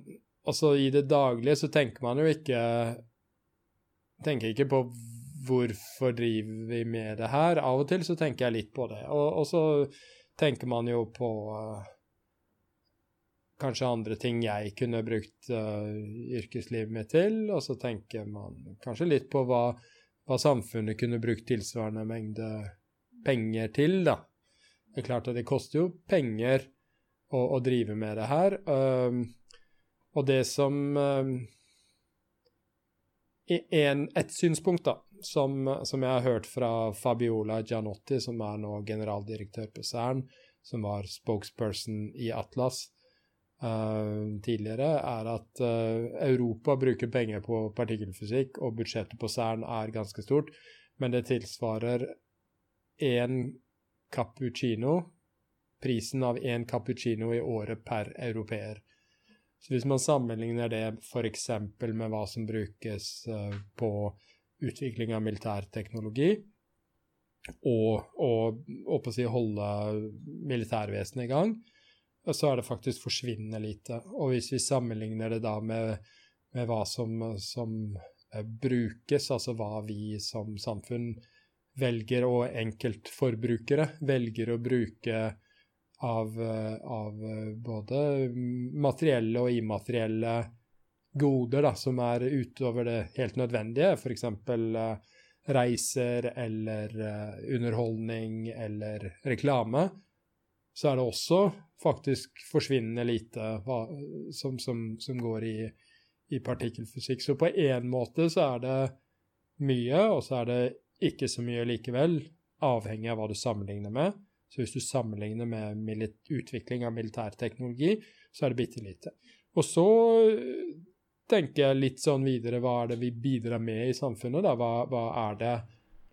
altså I det daglige så tenker man jo ikke tenker ikke på hvorfor driver vi med det her. Av og til så tenker jeg litt på det. Og, og så tenker man jo på uh, kanskje andre ting jeg kunne brukt uh, yrkeslivet mitt til, og så tenker man kanskje litt på hva, hva, samfunnet kunne brukt tilsvarende mengde penger til, da. Det er klart at det koster jo penger å, å drive med det her. Um, og det som um, en, Et synspunkt, da, som, som, jeg har hørt fra Fabiola Gianotti, som er nå generaldirektør på CERN, som var spokesperson i Atlas uh, tidligere, er at uh, Europa bruker penger på partikkelfysikk, og budsjettet på CERN er ganske stort, men det tilsvarer én cappuccino, prisen av én cappuccino i året per europeer. Så hvis man sammenligner det f.eks. med hva som brukes uh, på utvikling av militærteknologi og, og, og å si holde militærvesenet i gang, så er det faktisk forsvinnende lite. Og hvis vi sammenligner det da med, med hva som, som eh, brukes, altså hva vi som samfunn velger, og enkeltforbrukere velger å bruke av, eh, av eh, både materielle og immaterielle goder da, som er utover det helt nødvendige, f.eks. Uh, reiser eller uh, underholdning eller reklame, så er det også faktisk forsvinnende lite hva, som, som, som, går i, i partikkelfysikk. Så på én måte så er det mye, og så er det ikke så mye likevel, avhengig av hva du sammenligner med. Så hvis du sammenligner med utvikling av militærteknologi, så er det bitte lite. Og så tenker jeg litt sånn videre, hva er det vi bidrar med i samfunnet? da? Hva, hva er det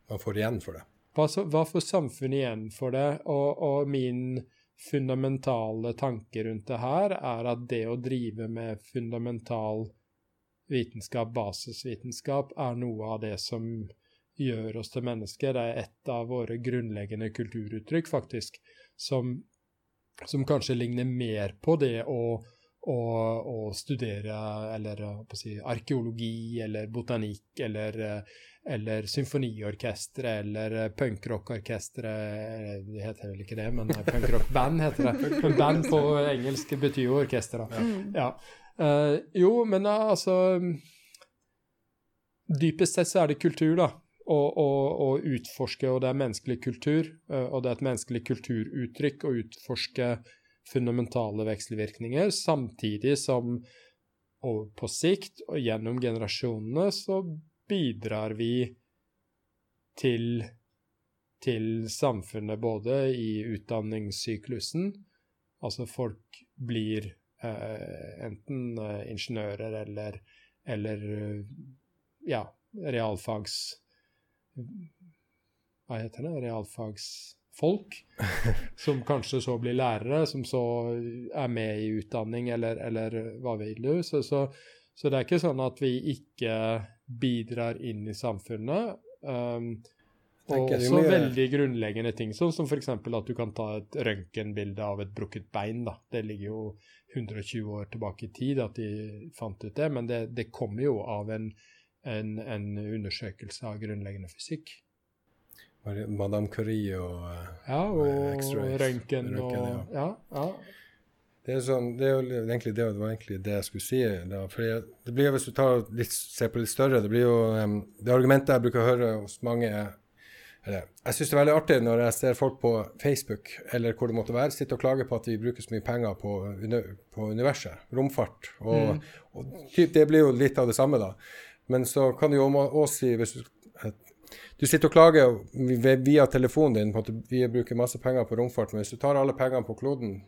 Hva får igjen for det? Hva, hva får samfunnet igjen for det? Og, og, min fundamentale tanke rundt det her er at det å drive med fundamental vitenskap, basisvitenskap, er noe av det som gjør oss til mennesker. Det er et av våre grunnleggende kulturuttrykk, faktisk, som, som kanskje ligner mer på det å, å, og studere eller si, arkeologi eller botanikk eller eller symfoniorkestre eller punkrockorkestre Det heter vel ikke det, men punkrockband heter det. Men band på engelsk betyr jo orkester. Mm. Ja. Uh, jo, men uh, altså Dypest sett så er det kultur, da. Å utforske, og det er menneskelig kultur. Uh, og det er et menneskelig kulturuttrykk å utforske fundamentale vekselvirkninger, samtidig som og på sikt og gjennom generasjonene så bidrar vi til, til samfunnet både i utdanningssyklusen Altså folk blir eh, enten eh, ingeniører eller, eller ja, realfags... Hva heter det? Realfagsfolk. som kanskje så blir lærere, som så er med i utdanning, eller, eller hva vil du. Så, så, så det er ikke sånn at vi ikke bidrar inn i samfunnet. Um, og også veldig grunnleggende ting, sånn som f.eks. at du kan ta et røntgenbilde av et brukket bein. da. Det ligger jo 120 år tilbake i tid at de fant ut det, men det, det kommer jo av en, en, en, undersøkelse av grunnleggende fysikk. Madame Curie og Ja, og røntgen og ja. ja. Det er, sånn, det, er jo egentlig det, det var egentlig det jeg skulle si. Da. For det blir, Hvis du tar litt, ser på litt større Det blir jo um, det argumentet jeg bruker å høre hos mange eller, Jeg syns det er veldig artig når jeg ser folk på Facebook eller hvor det måtte være, sitte og klage på at vi bruker så mye penger på, på universet, romfart. Og, mm. og typ, det blir jo litt av det samme, da. Men så kan du jo også si hvis du, du sitter og klager via telefonen din på at vi bruker masse penger på romfart, men hvis du tar alle pengene på kloden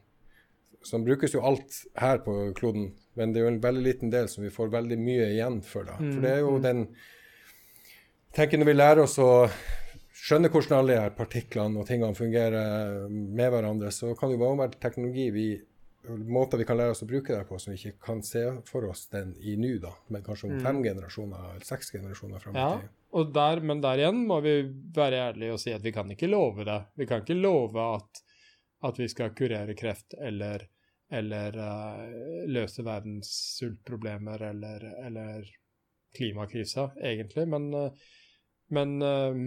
som brukes jo alt her på kloden, men det er jo en veldig liten del som vi får veldig mye igjen for. da. For det er jo mm. den tenker Når vi lærer oss å skjønne hvordan alle de her partiklene og tingene fungerer med hverandre, så kan det jo være teknologi vi måter vi kan lære oss å bruke det på, som vi ikke kan se for oss den i nå, da, men kanskje om mm. fem generasjoner eller seks generasjoner fram i ja, tid. Der, men der igjen må vi være ærlige og si at vi kan ikke love det. Vi kan ikke love at at vi skal kurere kreft eller, eller uh, løse verdens sultproblemer eller, eller klimakrisa, egentlig. Men, uh, men uh,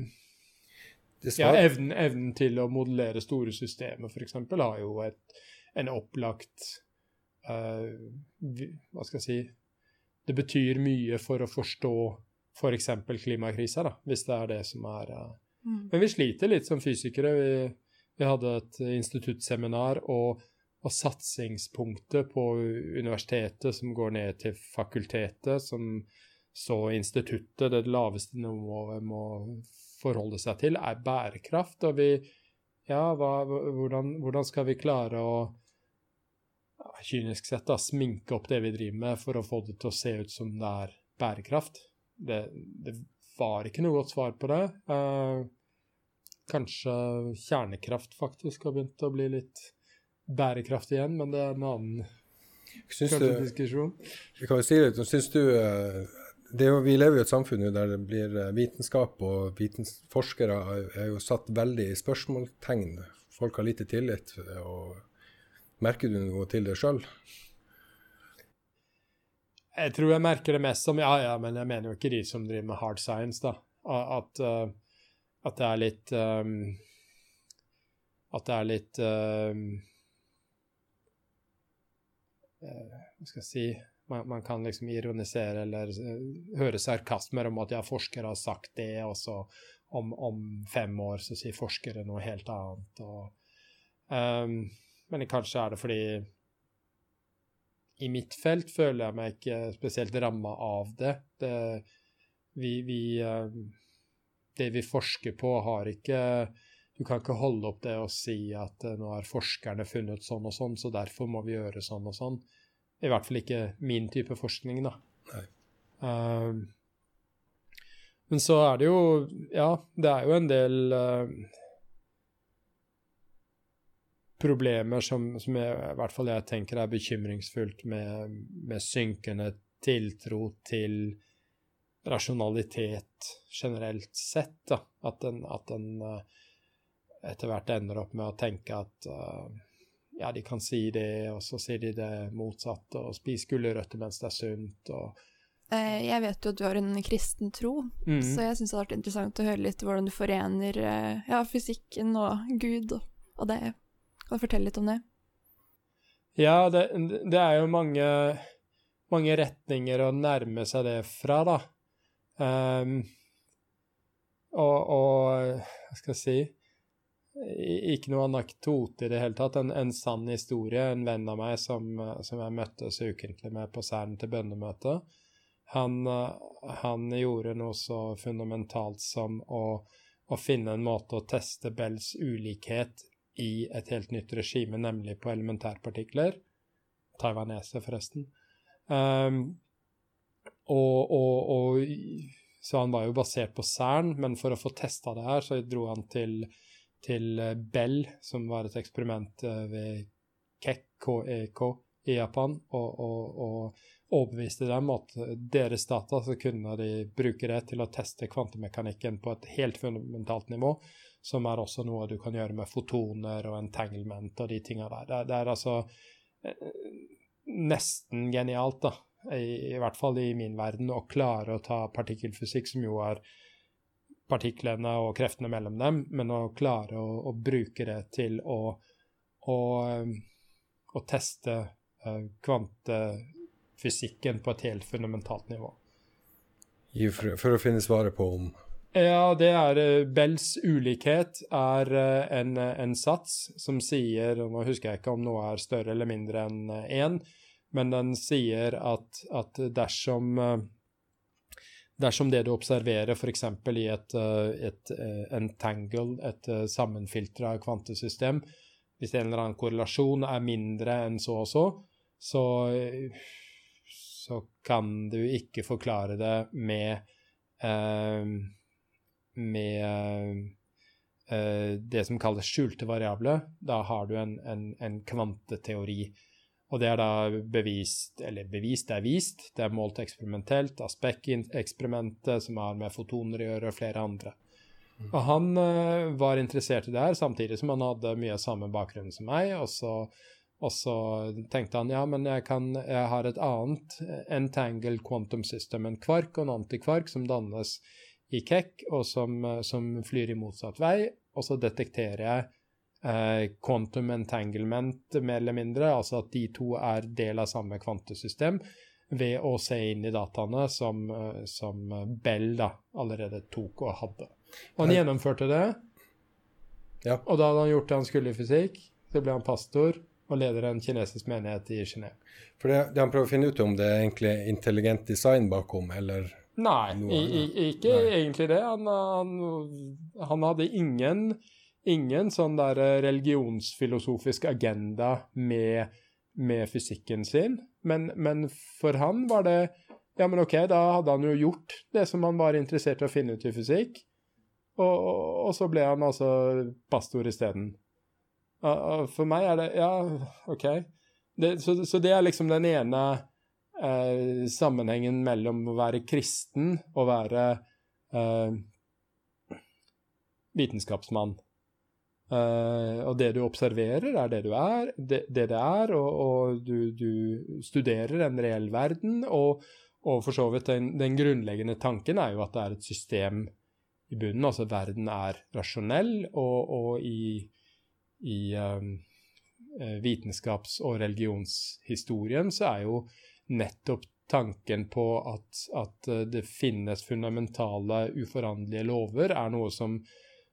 ja, evnen, evnen, til å modellere store systemer, f.eks., har jo et, en opplagt Hva skal jeg si Det betyr mye for å forstå f.eks. Klimakrisa, da, hvis det er det som er mm. Men vi sliter litt som fysikere. vi vi hadde et instituttseminar, og, og satsingspunktet på universitetet som går ned til fakultetet, som så instituttet, det laveste nivået må forholde seg til, er bærekraft. Og vi Ja, hva, hvordan, hvordan, skal vi klare å kynisk sett da, sminke opp det vi driver med, for å få det til å se ut som det er bærekraft? Det, det var ikke noe godt svar på det. Eh, Kanskje kjernekraft faktisk har begynt å bli litt bærekraftig igjen, men det er en annen du, diskusjon. Vi kan jo si litt, Syns du eh, jo, Vi lever i et samfunn der det blir eh, vitenskap, og forskere er jo satt veldig i spørsmålstegn. Folk har lite tillit. og Merker du noe til det sjøl? Jeg tror jeg merker det mest som Ja, ja, men jeg mener jo ikke de som driver med hard science, da. At uh, at det er litt um, At det er litt um, Hva skal jeg si man, man, kan liksom ironisere eller høre sarkasmer om at ja, forskere har sagt det, og så om, om, fem år så sier forskere noe helt annet. Og, um, men kanskje er det fordi i mitt felt føler jeg meg ikke spesielt ramma av det. det vi, vi um, det vi forsker på, har ikke Du kan ikke holde opp det og si at uh, nå har forskerne funnet sånn og sånn, så derfor må vi gjøre sånn og sånn. I hvert fall ikke min type forskning, da. Uh, men så er det jo Ja, det er jo en del uh, problemer som, som jeg, i hvert fall jeg tenker er bekymringsfullt med, med synkende tiltro til rasjonalitet generelt sett. Da. At den, at en etter hvert ender opp med å tenke at ja, de kan si det, og så sier de det motsatte, og spis gulrøtter mens det er sunt, og Eh, jeg vet jo at du har en kristen tro, mm. så jeg syns det hadde vært interessant å høre litt hvordan du forener eh, ja, fysikken og Gud og, og, det. Kan du fortelle litt om det? Ja, det, det er jo mange, mange, retninger å nærme seg det fra, da. Um, og, og, hva skal jeg si Ikke noe anekdote i det hele tatt. En, en, sann historie. En venn av meg som, som jeg møttes ukentlig med på Særen til bønnemøte han, han, gjorde noe så fundamentalt som å, å, finne en måte å teste Bells ulikhet i et helt nytt regime, nemlig på elementærpartikler. Taiwanese, forresten. Um, og, og, og, så han var jo basert på Cern, men for å få testa det her, så dro han til, til Bell, som var et eksperiment eh, ved KEK, KEK i Japan, og, og overbeviste dem at deres data så kunne de bruke det til å teste kvantemekanikken på et helt fundamentalt nivå, som er også noe du kan gjøre med fotoner og entanglement og de tinga der. Det, det, er altså eh, nesten genialt, da, I, i, hvert fall i min verden, å klare å ta partikkelfysikk, som jo er partiklene og kreftene mellom dem, men å klare å, å bruke det til å, å, å teste kvantefysikken kvante på et helt fundamentalt nivå. For, for å finne svaret på om Ja, det er uh, Bells ulikhet er uh, en, en, sats som sier Nå husker jeg ikke om noe er større eller mindre enn én, men den sier at, at dersom Dersom det du observerer f.eks. i et, et entangle, et sammenfiltra kvantesystem, hvis en eller annen korrelasjon er mindre enn så og så, så så kan du ikke forklare det med eh, med uh, det som kalles skjulte variabler. Da har du en, en, en, kvanteteori. Og det er da bevist, eller bevist er vist, det er målt eksperimentelt av Speck-eksperimentet, som har med fotoner å gjøre, og flere andre. Mm. Og han uh, var interessert i det her, samtidig som han hadde mye av samme bakgrunn som meg. Og så og så tenkte han ja, men jeg, kan, jeg har et annet entangled quantum system, en kvark og en antikvark som dannes i kekk, og som, som, flyr i motsatt vei. Og så detekterer jeg eh, quantum entanglement, mer eller mindre, altså at de to er del av samme kvantesystem, ved å se inn i dataene som, som Bell da, allerede tok og hadde. Og han gjennomførte det, ja. og da hadde han gjort det han skulle i fysikk. Så ble han pastor og leder en kinesisk menighet i Genéve. For det, det, han prøver å finne ut om det er egentlig intelligent design bakom, eller Nei, i, i, ikke Nei. egentlig det. Han, han, han hadde ingen, ingen sånn der religionsfilosofisk agenda med, med fysikken sin, men, men, for han var det Ja, men OK, da hadde han jo gjort det som han var interessert i å finne ut i fysikk, og, og, og så ble han altså pastor isteden. For meg er det Ja, OK. Det, så, så, det er liksom den ene eh, sammenhengen mellom å være kristen og være eh, vitenskapsmann. Eh, og det du observerer, er det du er, det det, det er, og, og du, du, studerer en reell verden. Og, og for så vidt den, den, grunnleggende tanken er jo at det er et system i bunnen. Altså verden er rasjonell, og, og i i um, vitenskaps- og religionshistorien, så er jo nettopp tanken på at, at, eh, det finnes fundamentale, uforanderlige lover, er noe som,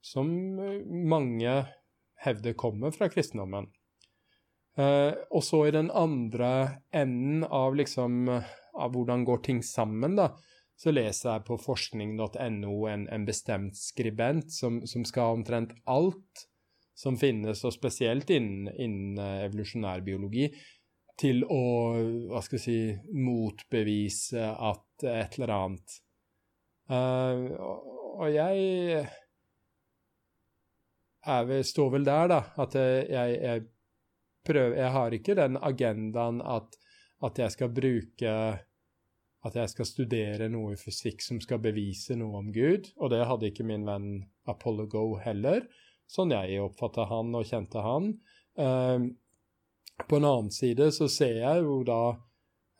som eh, mange hevder kommer fra kristendommen. Eh, og så i den andre enden av liksom av hvordan går ting sammen, da, så leser jeg på forskning.no en, en, bestemt skribent som, som skal omtrent alt som finnes, og spesielt innen, innen eh, evolusjonærbiologi, til å hva skal jeg si, motbevise at et eller annet uh, Og jeg vel, står vel der, da, at jeg, jeg, prøver Jeg har ikke den agendaen at, at jeg skal bruke at jeg skal studere noe i fysikk som skal bevise noe om Gud. Og det hadde ikke min venn Apollo Go heller, sånn jeg oppfatta han og kjente han. Uh, på en annen side så ser jeg jo da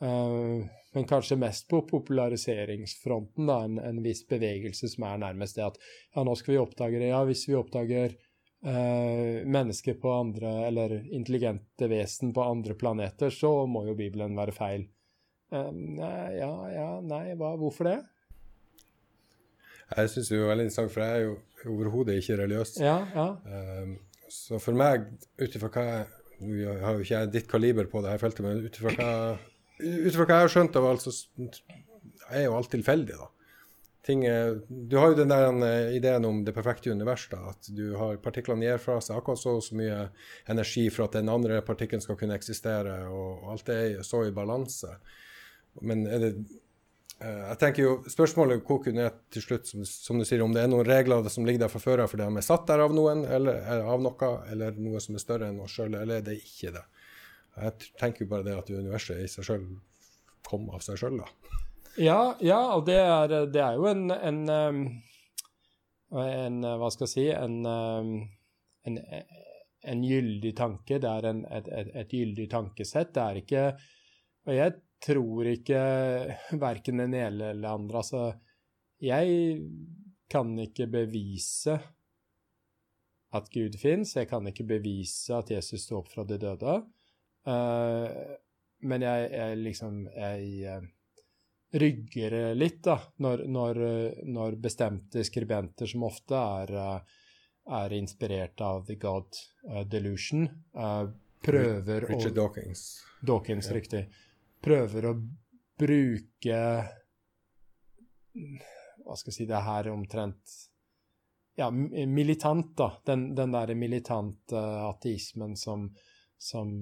uh, men kanskje mest på populariseringsfronten, da, en, en, viss bevegelse som er nærmest det at ja, nå skal vi oppdage det. Ja, hvis vi oppdager eh, mennesker på andre, eller intelligente vesen på andre planeter, så må jo Bibelen være feil. Eh, ja, ja, nei, hva, hvorfor det? Jeg syns det er veldig interessant, for jeg er jo overhodet ikke religiøs. Ja, ja. Um, så for meg, ut ifra hva jeg Nå har jo ikke jeg ditt kaliber på det her feltet, men ut ifra hva hva jeg har skjønt av alt, så er jo alt tilfeldig, da. Ting, du har jo den der uh, ideen om det perfekte univers, da, at du har partiklene gir fra seg akkurat så, så mye energi for at den andre partikkelen skal kunne eksistere, og, alt er så i balanse. Men er det Jeg tenker jo Spørsmålet koker ned til slutt, som, som, du sier, om det er noen regler som ligger der fra før av fordi de er satt der av noen, eller, eller av noe, eller noe som er større enn oss sjøl, eller er det ikke det? Jeg tenker jo bare det at universet i seg sjøl kom av seg sjøl, da. Ja, ja, og det er, det er jo en, en, en, Hva skal jeg si En, en, en gyldig tanke. Det er et, et, et, gyldig tankesett. Det er ikke Og jeg tror ikke verken den ene eller andre Altså, jeg kan ikke bevise at Gud fins. Jeg kan ikke bevise at Jesus sto opp fra de døde. Uh, men jeg, jeg, liksom Jeg uh, rygger litt, da, når, når, når, bestemte skribenter, som ofte er, uh, er inspirert av The God Delusion, prøver Richard å Dawkins. Dawkins, ja. riktig. Prøver å bruke Hva skal jeg si Det her omtrent Ja, militant, da. Den, den derre militante ateismen som, som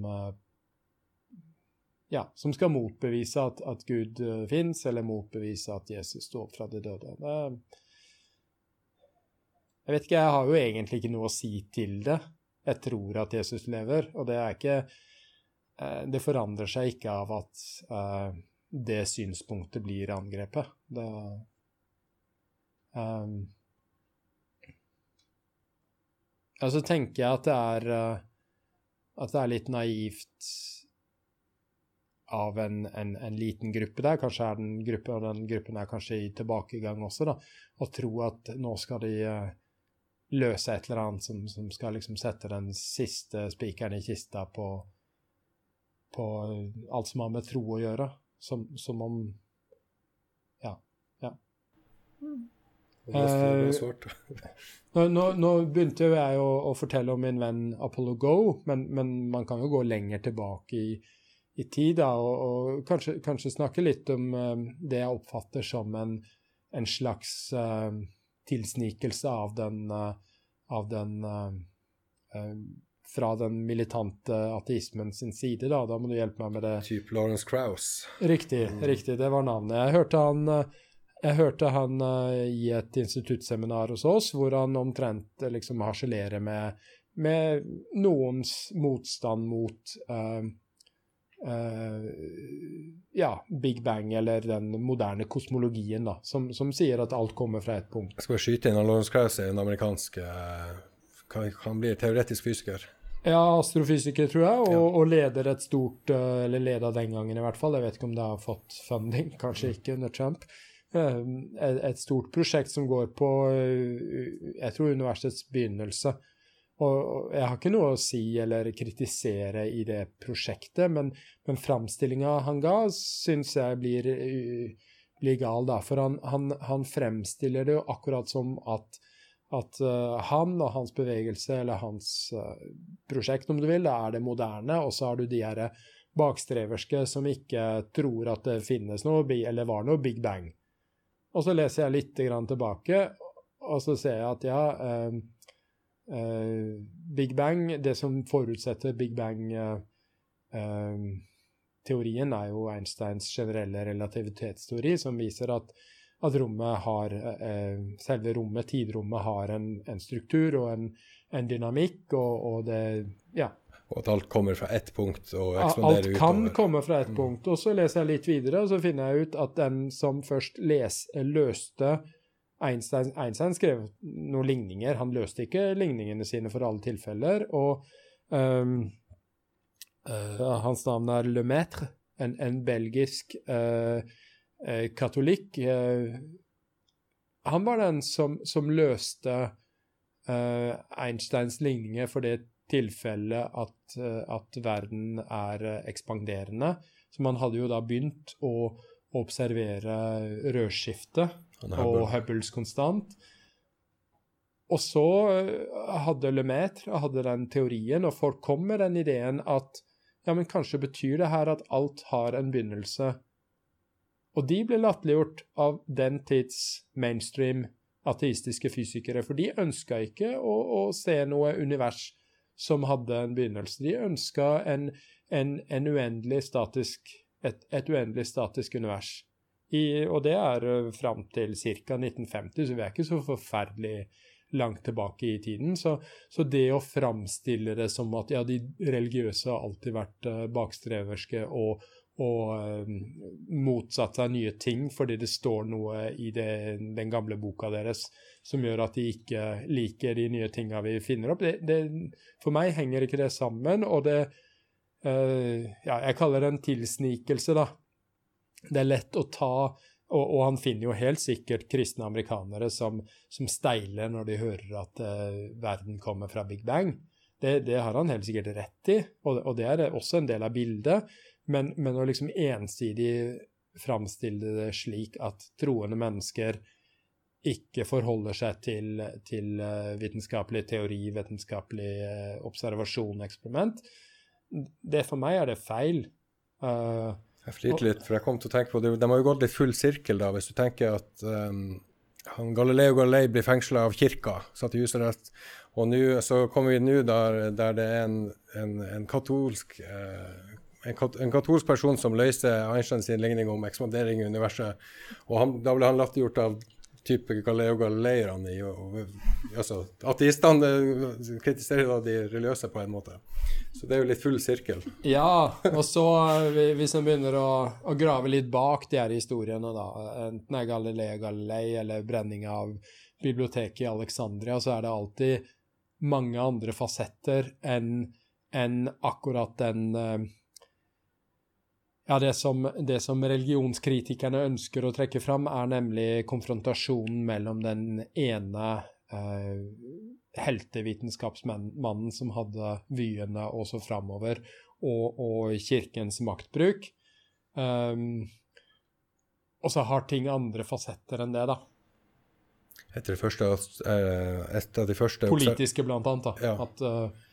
ja, som skal motbevise at, at Gud uh, eh, fins, eller motbevise at Jesus står opp fra de døde. Det, jeg vet ikke, jeg har jo egentlig ikke noe å si til det. Jeg tror at Jesus lever, og det er ikke Det forandrer seg ikke av at uh, det synspunktet blir angrepet. Det um, Altså tenker jeg at det er at det er litt naivt av en, en, en, liten gruppe der, kanskje er den gruppen, og den gruppen er kanskje i tilbakegang også, da, og tro at nå skal de løse et eller annet som, som, skal liksom sette den siste spikeren i kista på, på alt som har med tro å gjøre. Som, som om Ja. ja. Mm. Uh, nå, nå, nå, begynte jo jeg å, å, fortelle om min venn Apollo Go, men, men, man kan jo gå lenger tilbake i, i tid, da, og, og kanskje, kanskje, snakke litt om uh, det jeg oppfatter som en, en slags uh, tilsnikelse av den, uh, av den uh, fra den militante ateismen sin side, da. Da må du hjelpe meg med det. Type Lawrence Krauss. Riktig, mm. riktig. Det var navnet. Jeg hørte han, jeg hørte han i et instituttseminar hos oss hvor han omtrent liksom harselerer med, med noens motstand mot uh, Uh, ja, Big Bang eller den moderne kosmologien, da, som, som, sier at alt kommer fra ett punkt. Jeg skal skyte inn at Lawrence Krause, en amerikansk uh, kan, kan bli teoretisk fysiker. Ja, astrofysiker, tror jeg, og, ja. og leder et stort uh, Eller leda den gangen, i hvert fall. Jeg vet ikke om det har fått funding, kanskje ikke under Trump. Et, et stort prosjekt som går på, jeg tror, universets begynnelse. Og jeg har ikke noe å si eller kritisere i det prosjektet, men, men framstillinga han ga, syns jeg blir, blir, gal, da. For han, han, han, fremstiller det jo akkurat som at, at uh, han og hans bevegelse, eller hans uh, prosjekt, om du vil, er det moderne, og så har du de her bakstreverske som ikke tror at det finnes noe, eller var noe Big Bang. Og så leser jeg litt tilbake, og så ser jeg at ja uh, Big Bang, det som forutsetter Big Bang-teorien, er jo Einsteins generelle relativitetsteori, som viser at, at rommet har, selve rommet, tidrommet, har en, en struktur og en, en dynamikk, og, og, det Ja. Og at alt kommer fra ett punkt og ekspanderer utover. Alt kan komme fra ett mm. punkt. Og så leser jeg litt videre, og så finner jeg ut at den som først les, løste Einstein, Einstein skrev noen ligninger. Han løste ikke ligningene sine for alle tilfeller. Og um, uh, hans navn er Lemaitre, en, en belgisk uh, uh, katolikk. han var den som, som løste Einsteins ligninger for det tilfelle at, eh, at, verden er eh, ekspanderende. Så man hadde jo da begynt å observere rødskiftet og Hubbles konstant. Og så eh, hadde Lemaitre hadde den teorien, og folk kom med den ideen at ja, men kanskje betyr det her at alt har en begynnelse. Og de ble latterliggjort av den tids mainstream ateistiske fysikere, for de ønska ikke å, å se noe univers som hadde en begynnelse. De ønska en, en, en uendelig statisk, et, et, uendelig statisk univers. I, og det er fram til ca. 1950, så vi er ikke så forferdelig langt tilbake i tiden. Så, så, det å framstille det som at ja, de religiøse har alltid vært bakstreverske og, og uh, motsatt seg nye ting fordi det står noe i det, den gamle boka deres som gjør at de ikke liker de nye tinga vi finner opp. Det, det, for meg henger ikke det sammen, og det uh, Ja, jeg kaller det en tilsnikelse, da. Det er lett å ta og, og, han finner jo helt sikkert kristne amerikanere som, som steiler når de hører at uh, verden kommer fra Big Bang. Det, det, har han helt sikkert rett i, og, og det er også en del av bildet. Men, men å liksom ensidig framstille det slik at troende mennesker ikke forholder seg til, til uh, vitenskapelig teori, vitenskapelig uh, observasjon, eksperiment. Det For meg er det feil. Uh, jeg flirte litt, for jeg kom til å tenke på det. De har jo gått litt full sirkel, da, hvis du tenker at um, Galileo Galilei blir fengsla av kirka, satt i husarrest. Og nu, så kommer vi nå der, der, det er en, en, en katolsk en, katolsk person som løser sin ligning om ekspandering i universet. Og han, da ble han latterliggjort av type Galileo Galileierne altså, Ateistene eh, kritiserer da de religiøse på en måte. Så det er jo litt full sirkel. Ja, og så eh, hvis en begynner å, å, grave litt bak de her historiene, da, enten det er Galileo Galilei eller brenning av biblioteket i Alexandria, så er det alltid mange andre fasetter enn en akkurat den uh, ja, det som, det som, religionskritikerne ønsker å trekke fram, er nemlig konfrontasjonen mellom den ene eh, heltevitenskapsmannen som hadde vyene også framover, og, og, kirkens maktbruk. Um, og så har ting andre fasetter enn det, da. Etter det første, eh, et av de første Politiske, blant annet. da. Ja. At uh,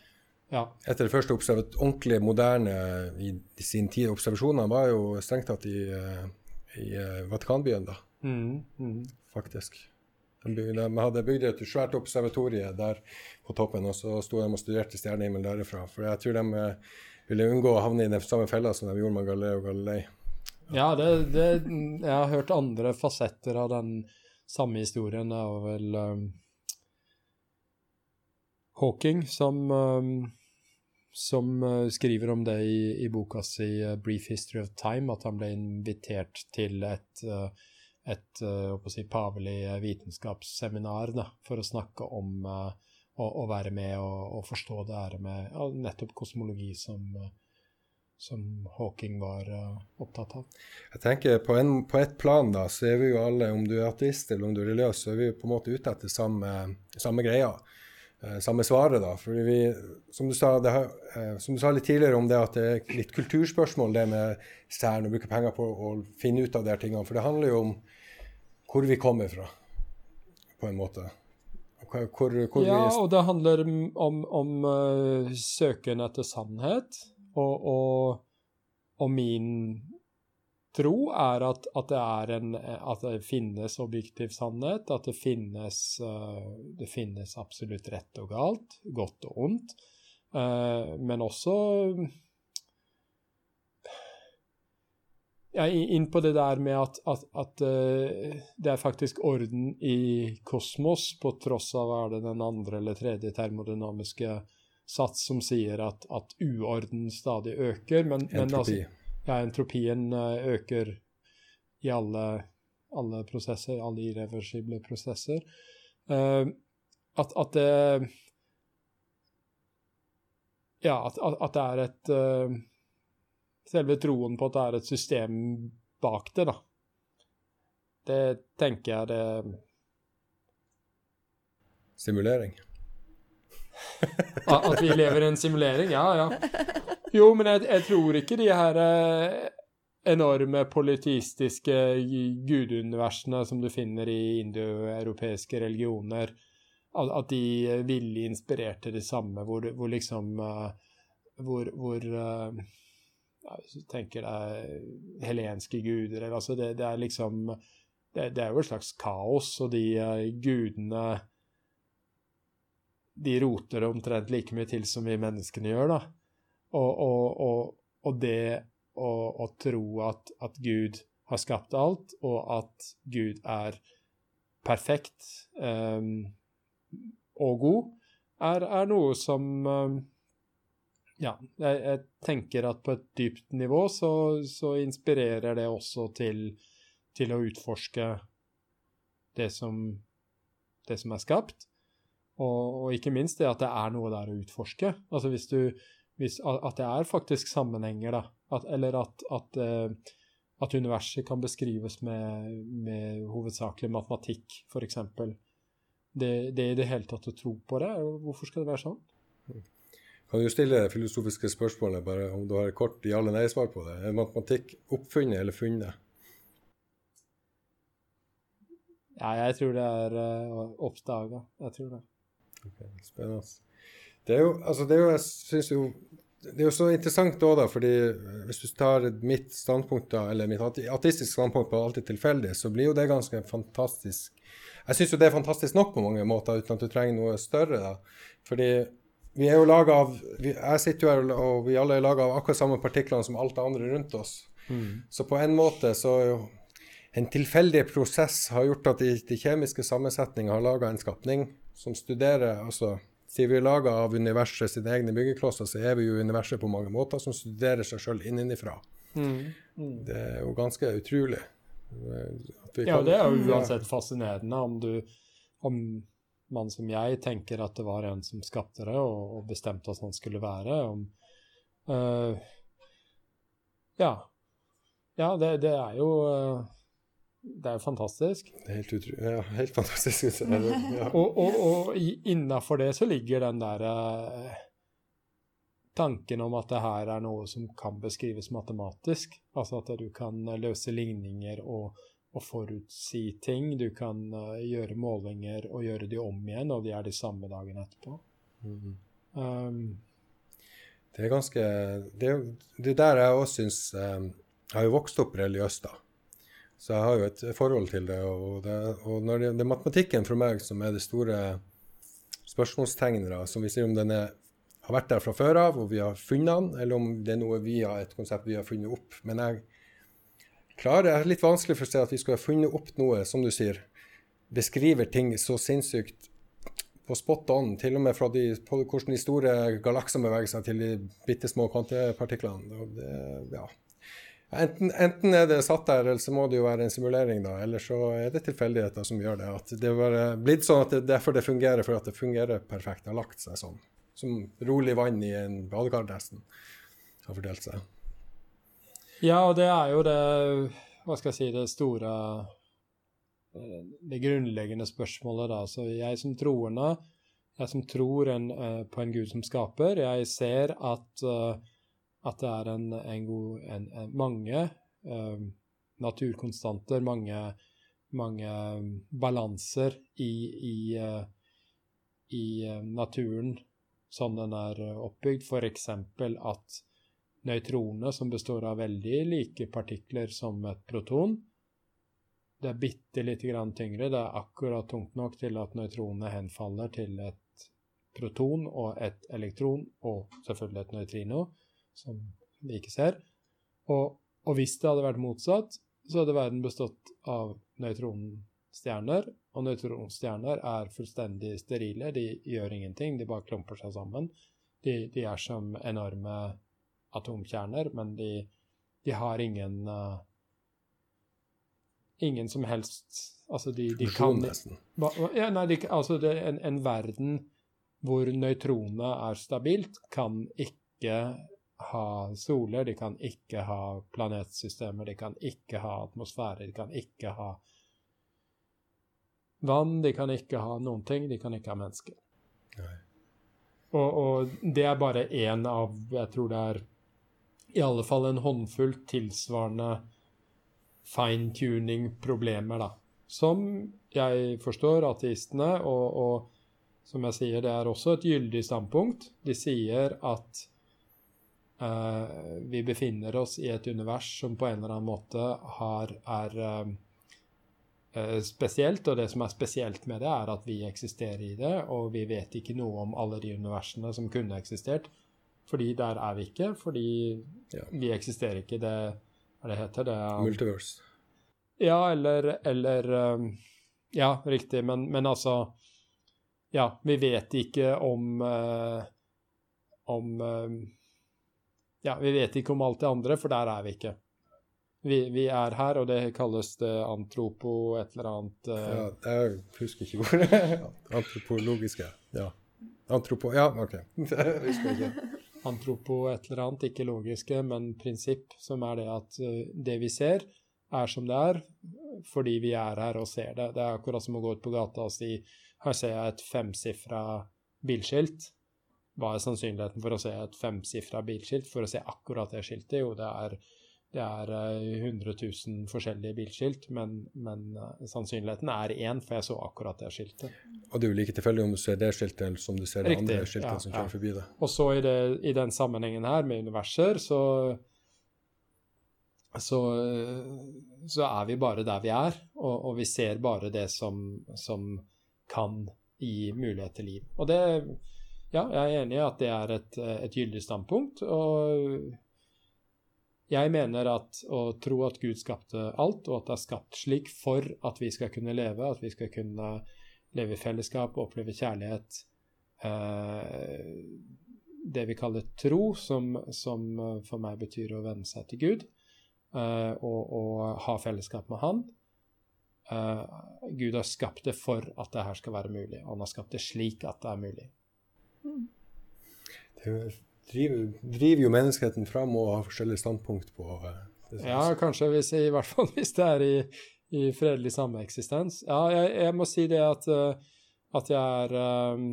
ja. Etter det første ordentlig moderne i, i, sin tid observasjoner var jo strengt tatt i, eh, i uh, Vatikanbyen, da. Mm, mm. Faktisk. De, de, hadde bygd et svært observatorie der på toppen, og så sto de og studerte stjernehimmel derifra. For jeg tror de uh, ville unngå å havne i den samme fella som de gjorde med Galileo Galilei. Ja, det, det, jeg har hørt andre fasetter av den samme historien. Det var vel um Hawking, som, um, som uh, skriver om det i, i boka si uh, 'Brief History of Time', at han ble invitert til et, uh, et si, pavelig vitenskapsseminar da, for å snakke om å, å, være med og, og, forstå det her med nettopp kosmologi som, som Hawking var opptatt av. Jeg tenker på, en, på et plan da, så er vi jo alle, om du er ateist eller om du er religiøs, så er vi jo på en måte ute etter samme, samme greia. Eh, samme svaret, da. For vi, som du, sa, har, eh, som du sa litt tidligere om det at det er litt kulturspørsmål, det med Cern, å bruke penger på å finne ut av de her tingene. For det handler jo om hvor vi kommer fra, på en måte. Hvor, hvor ja, vi... og det handler om, om uh, søken etter sannhet. Og, og, og min tro er at, at, det en, at, det finnes objektiv sannhet, at det finnes, uh, det finnes, absolutt rett og galt, godt og ondt, uh, men også jeg er inn på det der med at, at, at uh, det er faktisk orden i kosmos, på tross av er det den andre eller tredje termodynamiske sats som sier at, at uorden stadig øker. Men. Men altså, ja, entropien eh, øker i alle, alle prosesser, alle irreversible prosesser. Uh, at, at, det Ja, at, at, det er et uh, Selve troen på at det er et system bak det, da. Det tenker jeg det Simulering? At vi lever i en simulering? Ja, ja. Jo, men jeg, jeg tror ikke de her eh, enorme politistiske guduniversene som du finner i indoeuropeiske religioner, at, at de villig inspirerte det samme, hvor, hvor liksom uh, Hvor, hvor du tenker deg helenske guder eller, altså det, det, er liksom det, det, er jo et slags kaos, og de gudene de roter omtrent like mye til som vi menneskene gjør, da. Og, og, og, det å, å, tro at, at, Gud har skapt alt, og at Gud er perfekt um, og god, er, er noe som um, Ja, jeg, jeg, tenker at på et dypt nivå så, så inspirerer det også til, til å utforske det som, det som er skapt. Og, og, ikke minst det at det er noe der å utforske. Altså hvis du hvis, At det er faktisk sammenhenger, da. At, eller at, at, uh, at, universet kan beskrives med, med hovedsakelig matematikk, f.eks. Det, det i det hele tatt å tro på det, hvorfor skal det være sånn? Kan du stille det filosofiske spørsmålet, bare om du har et kort ja- eller nei-svar på det? Er matematikk oppfunnet eller funnet? Ja, jeg tror det er uh, oppdaga. Jeg tror det. Okay, spennende. Det er jo, altså det er jo, jeg synes jo det er jo så interessant òg, da, fordi eh, hvis du tar mitt standpunkt da, eller mitt artistiske standpunkt på alt er tilfeldig, så blir jo det ganske fantastisk. Jeg syns jo det er fantastisk nok på mange måter, uten at du trenger noe større. da. Fordi vi er jo laga av vi, Jeg sitter jo her, og vi alle er laga av akkurat samme partiklene som alt det andre rundt oss. Mm. Så på en måte så er jo en tilfeldig prosess har gjort at de, de kjemiske sammensetningene har laga en skapning som studerer altså, Siden vi er laga av universet sine egne byggeklosser, så er vi jo universet på mange måter, som studerer seg sjøl innenfra. Mm. Mm. Det er jo ganske utrolig. ja, det er jo uansett fascinerende om du om man som jeg tenker at det var en som skapte det og, og bestemte at han skulle være. Om, uh, ja. Ja, det, det, er jo uh, det er jo fantastisk. Det er helt utrolig. Ja, helt fantastisk. Ja. og og, og innafor det så ligger den der eh, tanken om at det her er noe som kan beskrives matematisk. Altså at du kan løse ligninger og, og forutsi ting. Du kan uh, gjøre målinger og gjøre de om igjen, og de er de samme dagen etterpå. Mm. Um, det er ganske Det det der jeg òg syns um, Jeg har jo vokst opp religiøst, da. Så jeg har jo et forhold til det. Og det, og det, det, er matematikken for meg som er det store spørsmålstegnet, som vi sier om den er, har vært der fra før av, og vi har funnet den, eller om det er noe vi har, et konsept vi har funnet opp. Men jeg klarer, det er litt vanskelig for å se at vi skulle ha funnet opp noe, som du sier, beskriver ting så sinnssykt på spot on, til og med fra de, hvordan de store galaksene beveger seg til de bitte små kvantepartiklene. Det, ja. Enten, enten, er det satt der, eller så må det jo være en simulering, da. Eller så er det tilfeldigheter som gjør det. At det er blitt sånn at det derfor det fungerer, for at det fungerer perfekt. Det har lagt seg sånn. Som rolig vann i en badekar, nesten. Har fordelt seg. Ja, og det er jo det Hva skal jeg si Det store eh, Det grunnleggende spørsmålet, da. Så jeg som troende, jeg som tror en, eh, på en Gud som skaper, jeg ser at uh, at det er en, en god, en, mange uh, naturkonstanter, mange, mange balanser i, i, uh, i uh, naturen sånn den er oppbygd. F.eks. at nøytronene, som består av veldig like partikler som et proton, det er bitte lite grann tyngre. Det er akkurat tungt nok til at nøytronene henfaller til et proton og et elektron, og selvfølgelig et nøytrino som vi ikke ser. Og, og, hvis det hadde vært motsatt, så hadde verden bestått av nøytronstjerner. Og nøytronstjerner er fullstendig sterile. De gjør ingenting, de bare klumper seg sammen. De, de, er som enorme atomkjerner, men de, de har ingen uh, Ingen som helst Altså, de, de kan ja, nei, de, altså det, en, en verden hvor nøytronene er stabilt, kan ikke ha soler, de kan ikke ha planetsystemer, de kan ikke ha atmosfære, de kan ikke ha vann, de kan ikke ha noen ting, de kan ikke ha mennesker. Og, og, det er bare én av Jeg tror det er i alle fall en håndfull tilsvarende fine-tuning-problemer, da. Som jeg forstår ateistene, og, og som jeg sier, det er også et gyldig standpunkt. De sier at vi befinner oss i et univers som på en eller annen måte har, er uh, Eh, spesielt, og det som er spesielt med det, er at vi eksisterer i det, og vi vet ikke noe om alle de universene som kunne eksistert. Fordi der er vi ikke, fordi ja. vi eksisterer ikke. Det hva det heter det? Er, Multiverse. Ja, eller, eller Ja, riktig, men, men, altså Ja, vi vet ikke om om Ja, vi vet ikke om alt det andre, for der er vi ikke. Vi, vi, er her, og det kalles det antropo et eller annet uh... Ja, jeg husker ikke hvor Antropologiske. Ja. Antropo... Ja, OK. jeg husker ikke. Antropo et eller annet, ikke logiske, men prinsipp, som er det at uh, det vi ser, er som det er fordi vi er her og ser det. Det er akkurat som å gå ut på gata og si her ser jeg et femsifra bilskilt. Hva er sannsynligheten for å se et femsifra bilskilt? For å se akkurat det skiltet? Jo, det er det er 100 eh, 000 forskjellige bilskilt, men, men eh, sannsynligheten er én, for jeg så akkurat det skiltet. Og det er jo like tilfeldig om du ser det skiltet, eller som du ser det andre skiltet ja, som kjører ja. forbi det. Og så i, det, i, den sammenhengen her, med universer, så, så, så er vi bare der vi er, og, og vi ser bare det som, som kan gi mulighet til liv. Og det Ja, jeg er enig i at det er et, et gyldig standpunkt. og jeg mener at å tro at Gud skapte alt, og at det er skapt slik for at vi skal kunne leve, at vi skal kunne leve i fellesskap og oppleve kjærlighet eh, Det vi kaller tro, som, som, for meg betyr å venne seg til Gud eh, og, og, ha fellesskap med Han. Eh, Gud har skapt det for at det her skal være mulig, og han har skapt det slik at det er mulig. Det er driver, driver jo menneskeheten fram og har forskjellige standpunkt på uh, Ja, kanskje hvis, i hvert fall hvis det er i, i fredelig sameksistens. Ja, jeg, jeg, må si det at, uh, at jeg er um,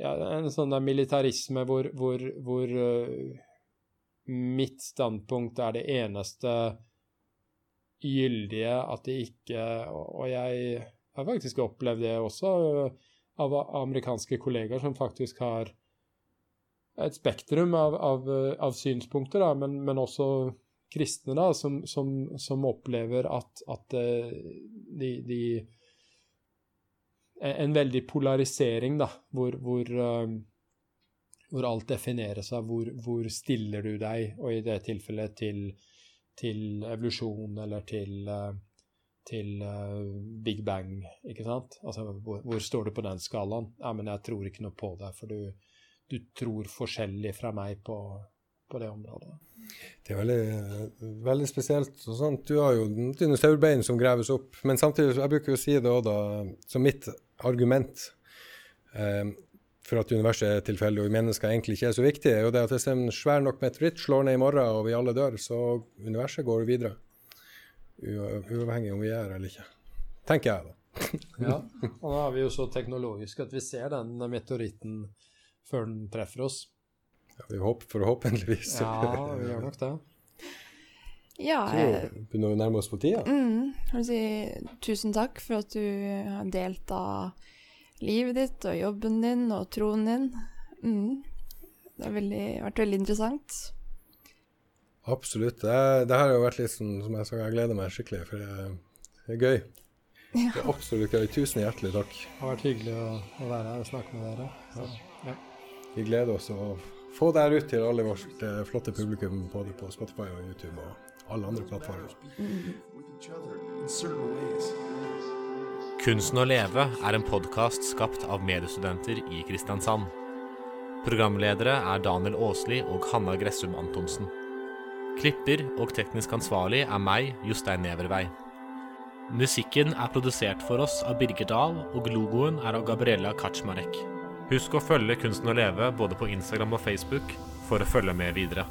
ja, En sånn der militarisme hvor, hvor, hvor uh, mitt standpunkt er det eneste gyldige, at det ikke Og jeg har faktisk opplevd det også av amerikanske kollegaer som faktisk har et spektrum av, av, av synspunkter, da, men, men, også kristne da, som, som, som opplever at, at eh, de, de, En veldig polarisering, da, hvor, hvor, uh, hvor alt defineres av hvor, hvor, stiller du deg, og i det tilfellet til, til evolusjon eller til uh, til uh, Big Bang, ikke sant? Altså, hvor, hvor, står du på den skalaen? Ja, men jeg tror ikke noe på det, for du, du tror forskjellig fra meg på, på det området. Det er veldig, veldig spesielt. og sånt. Du har jo dinosaurbein som graves opp. Men samtidig, jeg bruker jo å si det òg, da, som mitt argument eh, for at universet er tilfeldig og mennesker egentlig ikke er så viktig, er jo det at hvis en svær nok meteoritt slår ned i morgen og vi alle dør, så universet går videre. Uavhengig om vi er eller ikke. Tenker jeg, da. ja, og da er vi jo så teknologiske at vi ser den meteoritten før den treffer oss. Ja, vi håper forhåpentligvis. Ja, vi gjør nok det. Ja, jeg begynner å nærme oss på tida. Mm, si tusen takk for at du har delt av livet ditt og jobben din og troen din. Mm. Det har veldig, vært veldig interessant. Absolutt. Det, det her har jo vært litt sånn som jeg sa, jeg gleder meg skikkelig, for det, det er gøy. Ja. Det er absolutt gøy. Tusen hjertelig takk. Det har vært hyggelig å, å være her og snakke med dere. Så, ja. Vi gleder oss å få det her ut til alle vårt eh, flotte publikum både på Spotify og YouTube og alle andre plattformer. Kunsten å leve er en podkast skapt av mediestudenter i Kristiansand. Programledere er Daniel Aasli og Hanna Gressum Antonsen. Klipper og teknisk ansvarlig er meg, Jostein Nevervei. Musikken er produsert for oss av Birger Dahl, og logoen er av Gabriella Kaczmarek. Husk å følge Kunsten å leve både på Instagram og Facebook for å følge med videre.